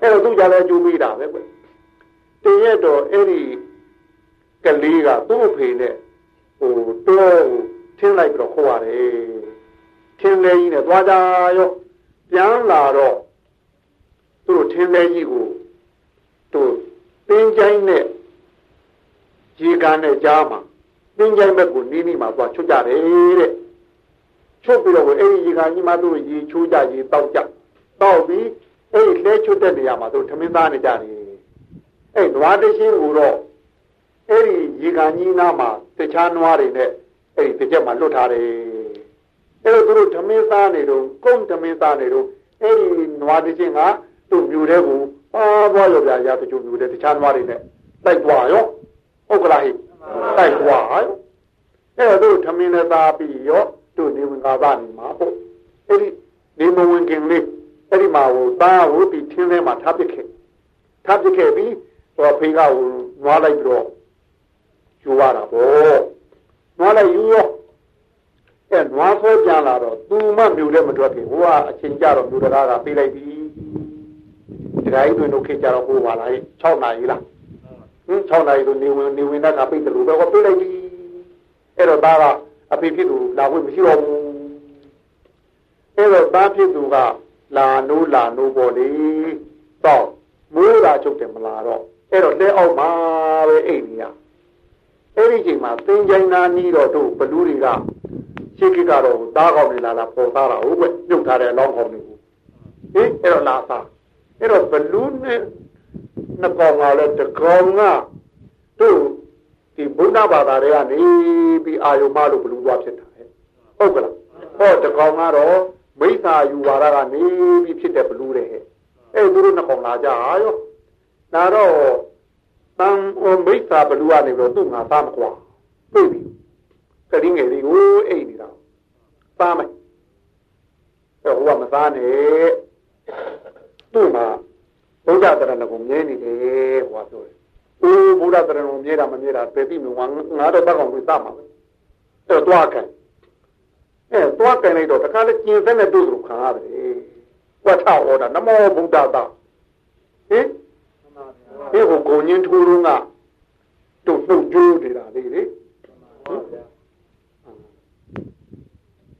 အဲ့တော့သူကြလည်းကြိုးပေးတာပဲကွတည့်ရတော့အဲ့ဒီကလေးကသူ့အဖေနဲ့ဟိုတော့ ထင်းလိုက်ပြီးတော့ခေါ်ရတယ်ထင်းလေးကြီးနဲ့သွားကြရောပြန်လာတော့သူတို့ထင်းလေးကြီးကိုသူတင်းချိုင်းနဲ့ရေကန်နဲ့ကြားမှာတင်းချိုင်းဘက်ကိုနီးနီးမှာသွားချွတ်ကြတယ်တဲ့ချွတ်ပြီးတော့အဲ့ဒီရေကန်ကြီးမှာသူတို့ရေချိုးကြရေတောက်ကြတောက်ပြီးအဲ့ဒီလဲချွတ်တဲ့နေရာမှာသူထမင်းသားနေကြတယ်အဲ့နွားတရှင်းကိုတော့အဲ့ဒီရေကန်ကြီးနားမှာတခြားနွားတွေနဲ့ အဲ့ဒီတစ်ချက်မှာလွတ်ထားတယ်အဲ့တော့သူတို့ဓမင်းသားနေတော့ကုန်းဓမင်းသားနေတော့အဲ့ဒီနွားတချင်းကသူ့မျိုးတဲ့ကိုပါသွားရောဗျာရာတချို့မျိုးတဲ့တခြားနွားတွေနဲ့တိုက်သွားရောဟုတ်ကလားဟိတိုက်သွားရောအဲ့တော့သူဓမင်းနဲ့သားပြီးရောသူ့နေဝင်ကားသားနေမှာပေါ့အဲ့ဒီနေမဝင်ခင်လေးအဲ့ဒီမှာဟိုသားဟိုဒီထင်းထဲမှာထားပစ်ခဲ့ထားပစ်ခဲ့ပြီးဟိုဖေးကဟိုနွားလိုက်ပြီးတော့ယူရတာပေါ့ နွားလိုက်ယူရောအဲနွားဆွဲပြန်လာတော့သူမှမြူလည်းမထွက်ခင်ဟိုကအချိန်ကြတော့မြူတကားကပေးလိုက်ပြီဒီတိုင်းတွင်တို့ခေကြတော့ဟိုပါလား6နာရီလားဟင်း6နာရီဆိုနေဝင်နေဝင်တဲ့ကပိတ်တယ်လို့ပဲဟောပေးလိုက်ပြီအဲ့တော့သားကအဖေဖြစ်သူလာခွင့်မရှိတော့ဘူးအဲ့တော့သားဖြစ်သူကလာနိုးလာနိုးပေါ်လေတော့မိုးလာချုပ်တယ်မလာတော့အဲ့တော့လက်အောက်မှာပဲအိတ်နေရ အဲ့ဒီချိန်မှာသင်္ကြန်နာနီးတော့တို့ဘလူးတွေကရှေ့ကိကတော့သားကောင်းနေလာလာပေါ်သားတာဟုတ်ကွပြုတ်ထားတဲ့အလောင်းကောင်းတွေကိုဟင်အဲ့တော့လာသားအဲ့တော့ဘလူးနဲ့နှစ်ကောင်ကလည်းတကောင်ကတို့ဒီဘုရားဘာသာတွေကနေပြီးအာယုမလို့ဘလူးသွားဖြစ်တာဟုတ်ကလားဟောတကောင်ကတော့မိစ္ဆာယူဝါဒကနေပြီးဖြစ်တဲ့ဘလူးတဲ့ဟဲ့အဲ့သူတို့နှစ်ကောင်လာကြရောဒါတော့ တန်မိစ္ဆာဘလူးကနေပြီးတော့သူ့ငါသားမကွာပြေးပြီကလေးငယ်လေးကိုအိတ်နေတာသားမယ်တော့ဟိုကမသားနဲ့သူ့မှာဘုရားတရဏကိုမြဲနေတယ်ဟိုကပြောတယ်။အိုးဘုရားတရဏကိုမြဲတာမမြဲတာပဲပြီမြငါငါတော့တောက်အောင်ပြသမှာပဲ။အဲ့တော့တွားကန်အဲတွားကန်လိုက်တော့တခါလေကျင်စက်နဲ့တို့လိုခံရတယ်။ဝတ်ထဟောတာနမောဗုဒ္ဓတာဟင် ဒီကိုဂုံညင်းထိုးလုံးကတို့နှုတ်ကြိုးနေတာလေလေ။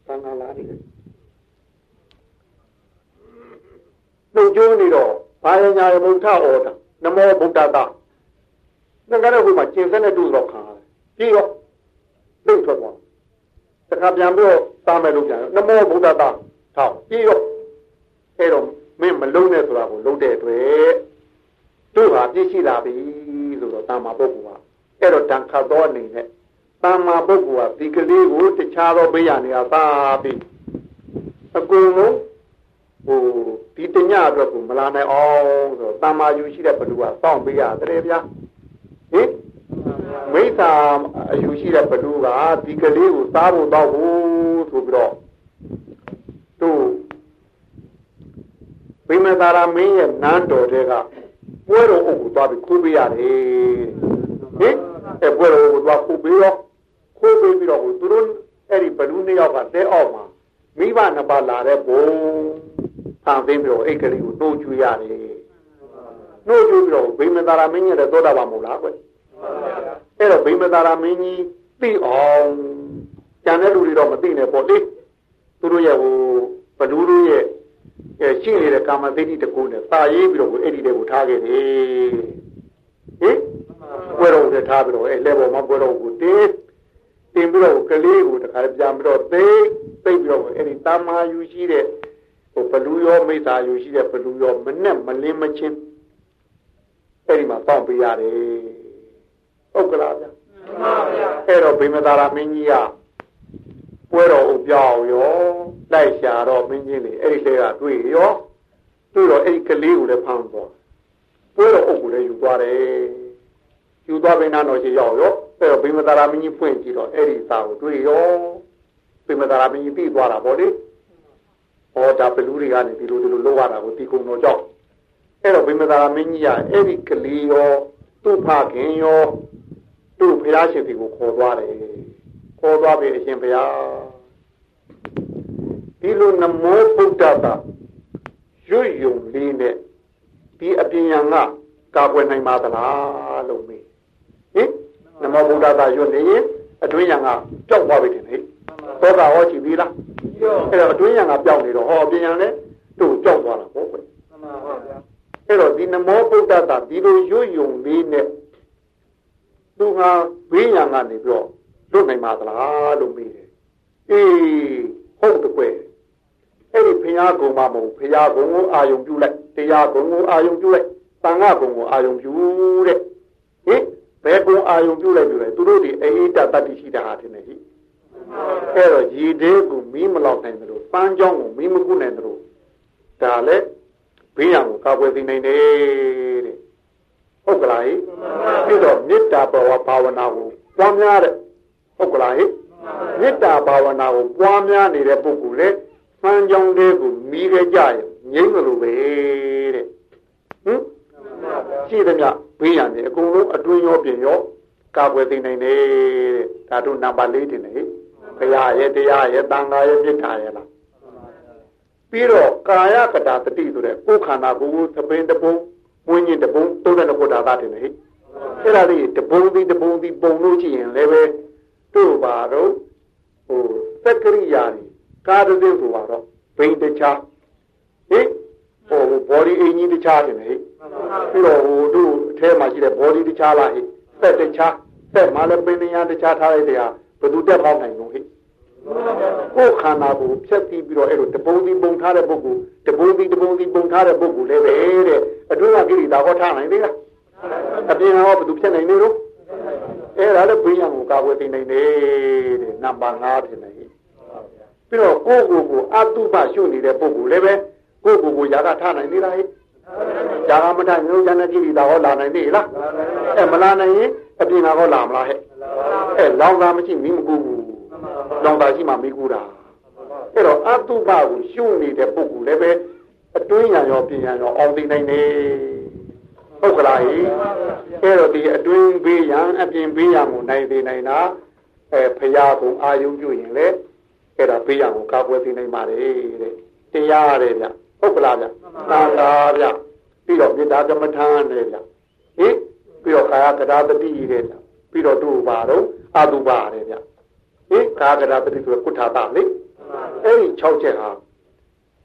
သံဃာလာနေတယ်နှုတ်ကြိုးနေတော့ဘာယညာရမုထဩတာနမောဗုဒ္ဓတာငါကတော့ဟိုမှာကျင်စက်နဲ့တို့တော့ခံရတယ်ပြီးတော့နှုတ်ထွက်သွားတခါပြန်ပြီးတော့သားမယ်လို့ပြန်နမောဗုဒ္ဓတာထောက်ပြီးတော့အဲ့တော့မင်းမလုံးနဲ့ဆိုတာကိုလုံးတဲ့အတွက် တို့ဟာပြည့်ရှိလာပြီဆိုတော့တာမပုဂ္ဂိုလ်ကအဲ့တော့တန်ခတ်သောအနေနဲ့တာမပုဂ္ဂိုလ်ကဒီကလေးကိုတခြားသောဘေးရနေရာသာပြီးအကုန်လုံးဟိုဒီတညအတွက်ကိုမလာနိုင်အောင်ဆိုတော့တမ္မာယူရှိတဲ့ဘလူကစောင့်ပေးရတယ်ဗျာဟင်မိစ္ဆာအယူရှိတဲ့ဘလူကဒီကလေးကိုစားဖို့တော့ဘူးဆိုပြီးတော့တို့ဘိမသာရမင်းရဲ့နန်းတော်တွေက ပွဲတော်အုပ်ကိုသွားပြီးခိုးပေးရတယ်ဟင်အဲပွဲတော်ကိုသွားခိုးပေးတော့ခိုးပေးပြီးတော့သူတို့အဲ့ဒီဘလူနှစ်ယောက်ကတဲအောက်မှာမိဘနှစ်ပါးလာတဲ့ဘုံဖန်သိမ်းပြီးတော့အိတ်ကလေးကိုနှိုးကျွေးရတယ်နှိုးကျွေးပြီးတော့ဘိမသာရမင်းရဲ့သောတာပန်မို့လားကွအဲ့တော့ဘိမသာရမင်းကြီးသိအောင်ကျန်တဲ့လူတွေတော့မသိနဲ့ပေါ့လေသူတို့ရဲ့ဟိုဘလူတို့ရဲ့ အဲရှိနေတဲ့ကာမသိတိတကူနဲ့စာရေးပြီးတော့အဲ့ဒီတွေကိုထားခဲ့တယ်ဟင်ပွဲတော်ကိုထားပြီးတော့အဲ့လက်ပေါ်မှာပွဲတော်ကိုတင်းတင်ပြီးတော့ကလေးကိုတခါပြန်ပြီးတော့သိသိပြီးတော့အဲ့ဒီတာမာယူရှိတဲ့ဟိုဘလူရောမိစ္ဆာယူရှိတဲ့ဘလူရောမနဲ့မလင်းမချင်းအဲ့ဒီမှာတောင်းပေးရတယ်ဟုတ်ကလားဗျာမှန်ပါဗျာအဲ့တော့ဗိမသာရမင်းကြီးကပွဲတော်ဥပြောင်းရော လိုက်ရှာတော့မင်းကြီးလေအဲ့ဒီလေကတွေ့ရောတွေ့တော့အဲ့ဒီကလေးကိုလည်းဖမ်းသွားပွဲတော်အုပ်ကိုလည်းယူသွားတယ်ယူသွားပြီးနားတော်ရှိရောက်ရောအဲ့တော့ဗိမသာရမင်းကြီးဖွင့်ကြည့်တော့အဲ့ဒီစာကိုတွေ့ရောဗိမသာရမင်းကြီးပြီးသွားတာဗောလေဟောဒါဘလူတွေကနေဒီလိုဒီလိုလောက်ရတာကိုဒီကုံတော်ကြောက်အဲ့တော့ဗိမသာရမင်းကြီးကအဲ့ဒီကလေးရောသူ့ဖခင်ရောသူ့ဖျားရှင်ဒီကိုခေါ်သွားတယ်ခေါ်သွားပြီအရှင်ဘုရား ဒီလိုနမောဗုဒ္ဓတာရွယုံလေးနဲ့ဒီအပြင်ယံကကာကွယ်နိုင်ပါသလားလို့မေးဟင်နမောဗုဒ္ဓတာရွနေရင်အတွင်းယံကပျောက်သွားပြီတင်လေသောတာဟောကြည့်ပြီလားအဲ့တော့အတွင်းယံကပျောက်နေတော့ဟောအပြင်ယံလည်းသူ့ပျောက်သွားတာပေါ့ကွအဲ့တော့ဒီနမောဗုဒ္ဓတာဒီလိုရွယုံလေးနဲ့သူကဘေးယံကနေပြီးတော့လွတ်နိုင်ပါသလားလို့မေးတယ်အေးဟုတ်တဲ့ကွယ် အဲ့ဒီဖျားကုံမှာမဟုတ်ဖျားကုံကိုအာယုံပြုလိုက်တရားကုံကိုအာယုံပြုလိုက်တန်ခါကုံကိုအာယုံပြုတဲ့ဟင်ဘယ်ကုံအာယုံပြုလိုက်ပြုလိုက်သူတို့ဒီအေးတတတိရှိတာဟာတင်နေဟိအဲ့တော့ရည်သေးကိုမီးမလောက်နိုင်တယ်လို့ပန်းကြောင်းကိုမီးမကုနိုင်တယ်လို့ဒါလည်းဘေးရန်ကိုကာကွယ်သိနိုင်တယ်တဲ့ဟုတ်ကလားဟိပြီးတော့မေတ္တာဘဝဘာဝနာကိုပွားများတဲ့ဟုတ်ကလားဟိမေတ္တာဘာဝနာကိုပွားများနေတဲ့ပုဂ္ဂိုလ်လေ ဖန်ကြောင်းလေးကိုမီးခဲ့ကြရင်ငြိမ့်လို့ပဲတဲ့ဟင်ရှိသမျှဘေးရန်နေအကုန်လုံးအတွင်းရောပြင်ရောကာကွယ်သိနိုင်တယ်တဲ့ဒါတို့နံပါတ်၄တင်နေဘုရားရဲ့တရားရဲ့တန်ခါရဲ့မေတ္တာရဲ့လားပြီးတော့ကာယကတာတတိဆိုတဲ့ကိုယ်ခန္ဓာကိုယ်ကိုသပင်တပုံဝိညာဉ်တပုံသုံးတဲ့ခုဒါသာတင်နေအဲ့ဒါလေးတပုံဒီတပုံဒီပုံလို့ရှိရင်လည်းပဲတို့ပါတော့ဟိုသက်ကရိယာတွေ ကားတစ်သိဆိုပါတော့ဘိန်းတခြားဟိဟို body အင်ကြီးတခြားတယ်ဟိပြီးတော့ဟိုတို့အထဲမှာရှိတဲ့ body တခြားလားဟိသက်တခြားသက်မှာလည်းပင်ညာတခြားထားလိုက်တဲ့ဟာဘယ်သူတက်ပေါင်းနိုင်လို့ဟိကိုယ်ခန္ဓာကိုဖြတ်ပြီးပြီးတော့အဲ့လိုတပုံစီပုံထားတဲ့ပုဂ္ဂိုလ်တပုံစီတပုံစီပုံထားတဲ့ပုဂ္ဂိုလ်လည်းပဲတဲ့အတွင်းကကိရိတာဟောထားနိုင်သေးလားအပြင်ကဟောဘယ်သူဖြတ်နိုင်နေလို့အဲ့ဒါလည်းဘိညာကိုကာကွယ်သိနိုင်တယ်တဲ့နံပါတ်5ဖြစ်နေ ပြီးတော့ကိုယ့်ကိုယ်ကိုအတုပရှုနေတဲ့ပုဂ္ဂိုလ်လည်းပဲကိုယ့်ကိုယ်ကိုຢာကထားနိုင်သေးလားဟဲ့ຢာကမထားမျိုးဉာဏ်ကြည့်တာဟောလာနိုင်သေးလားအဲမလာနိုင်ရင်အပြင်ကဟောလာမလားဟဲ့အဲလောင်သာမရှိမီးမကူဘူးလောင်သာရှိမှမီးကူတာအဲ့တော့အတုပကိုရှုနေတဲ့ပုဂ္ဂိုလ်လည်းပဲအတွင်းညာရောပြင်ညာရောအောင်သိနိုင်တယ်ဟုတ်ကလားဟိအဲ့တော့ဒီအတွင်းဘေးရန်အပြင်ဘေးရန်ကိုနိုင်သေးနိုင်တာအဲဖရာကုံအာယုပြုရင်လေ အဲ့ဒါဘေးရန်ကိုကာကွယ်သိနိုင်ပါတယ်တဲ့တရားရတယ်ဗျဟုတ်ကလားဗျသာသာဗျပြီးတော့မေတ္တာကမ္မထာနဲ့ဗျဟင်ပြီးတော့ကာယကတာတတိတဲ့ဗျပြီးတော့တို့ပါတော့အတုပါတဲ့ဗျဟင်ကာယကတာတတိဆိုကုဋ္ဌာတလေအဲ့ဒီ6ချက်ဟာ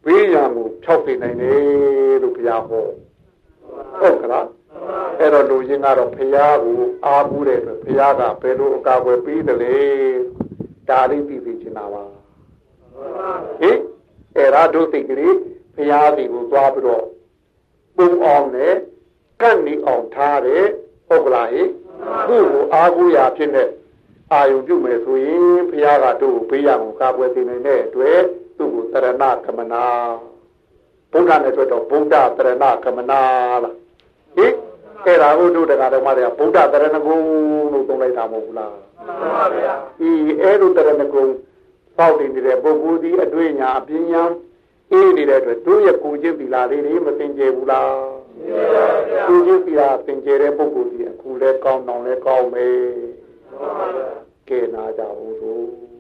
ဘေးရန်ကိုဖြောက်သိနိုင်တယ်လို့ဘုရားဟောဟုတ်ကလားအဲ့တော့လူချင်းကတော့ဘုရားကိုအားဘူးတဲ့အတွက်ဘုရားကဘယ်လိုအကာအကွယ်ပေးတယ်လဲဒါလေးသိသိချင်တာပါ ဟင်အဲ့ဒါတို့သိကြည်ဘုရားစီကိုသွားပြီးတော့ပုံအောင်နဲ့ကန့်နေအောင်ထားတယ်ဟုတ်ကလားဟင်သူ့ကိုအားကိုးရာဖြစ်တဲ့အာယုံပြုမယ်ဆိုရင်ဘုရားကတို့ဘေးရန်ကိုကာကွယ်သိနိုင်တဲ့အတွက်သူသူ့ကိုတရဏကမနာဗုဒ္ဓနဲ့ဆိုတော့ဗုဒ္ဓတရဏကမနာလားဟိအဲ့ဒါကိုတို့တရားတော်မှာဗုဒ္ဓတရဏဂုံလို့သုံးလိုက်တာမဟုတ်ဘူးလားမှန်ပါဗျာဒီအဲ့လိုတရဏဂုံ ပေါက်တည်နေတဲ့ပုဂ္ဂိုလ်ဒီအတွေ့ညာအပညာအေးနေတဲ့အတွက်တို့ရဲ့ကိုကျင့်သီလာလေးတွေမသင်ကျဘူးလားမှန်ပါဗျာကိုကျင့်သီလာသင်ကျတဲ့ပုဂ္ဂိုလ်ဒီအခုလဲကောင်းတောင်လဲကောင်းမယ်မှန်ပါဗျာကဲနာကြဘူးတို့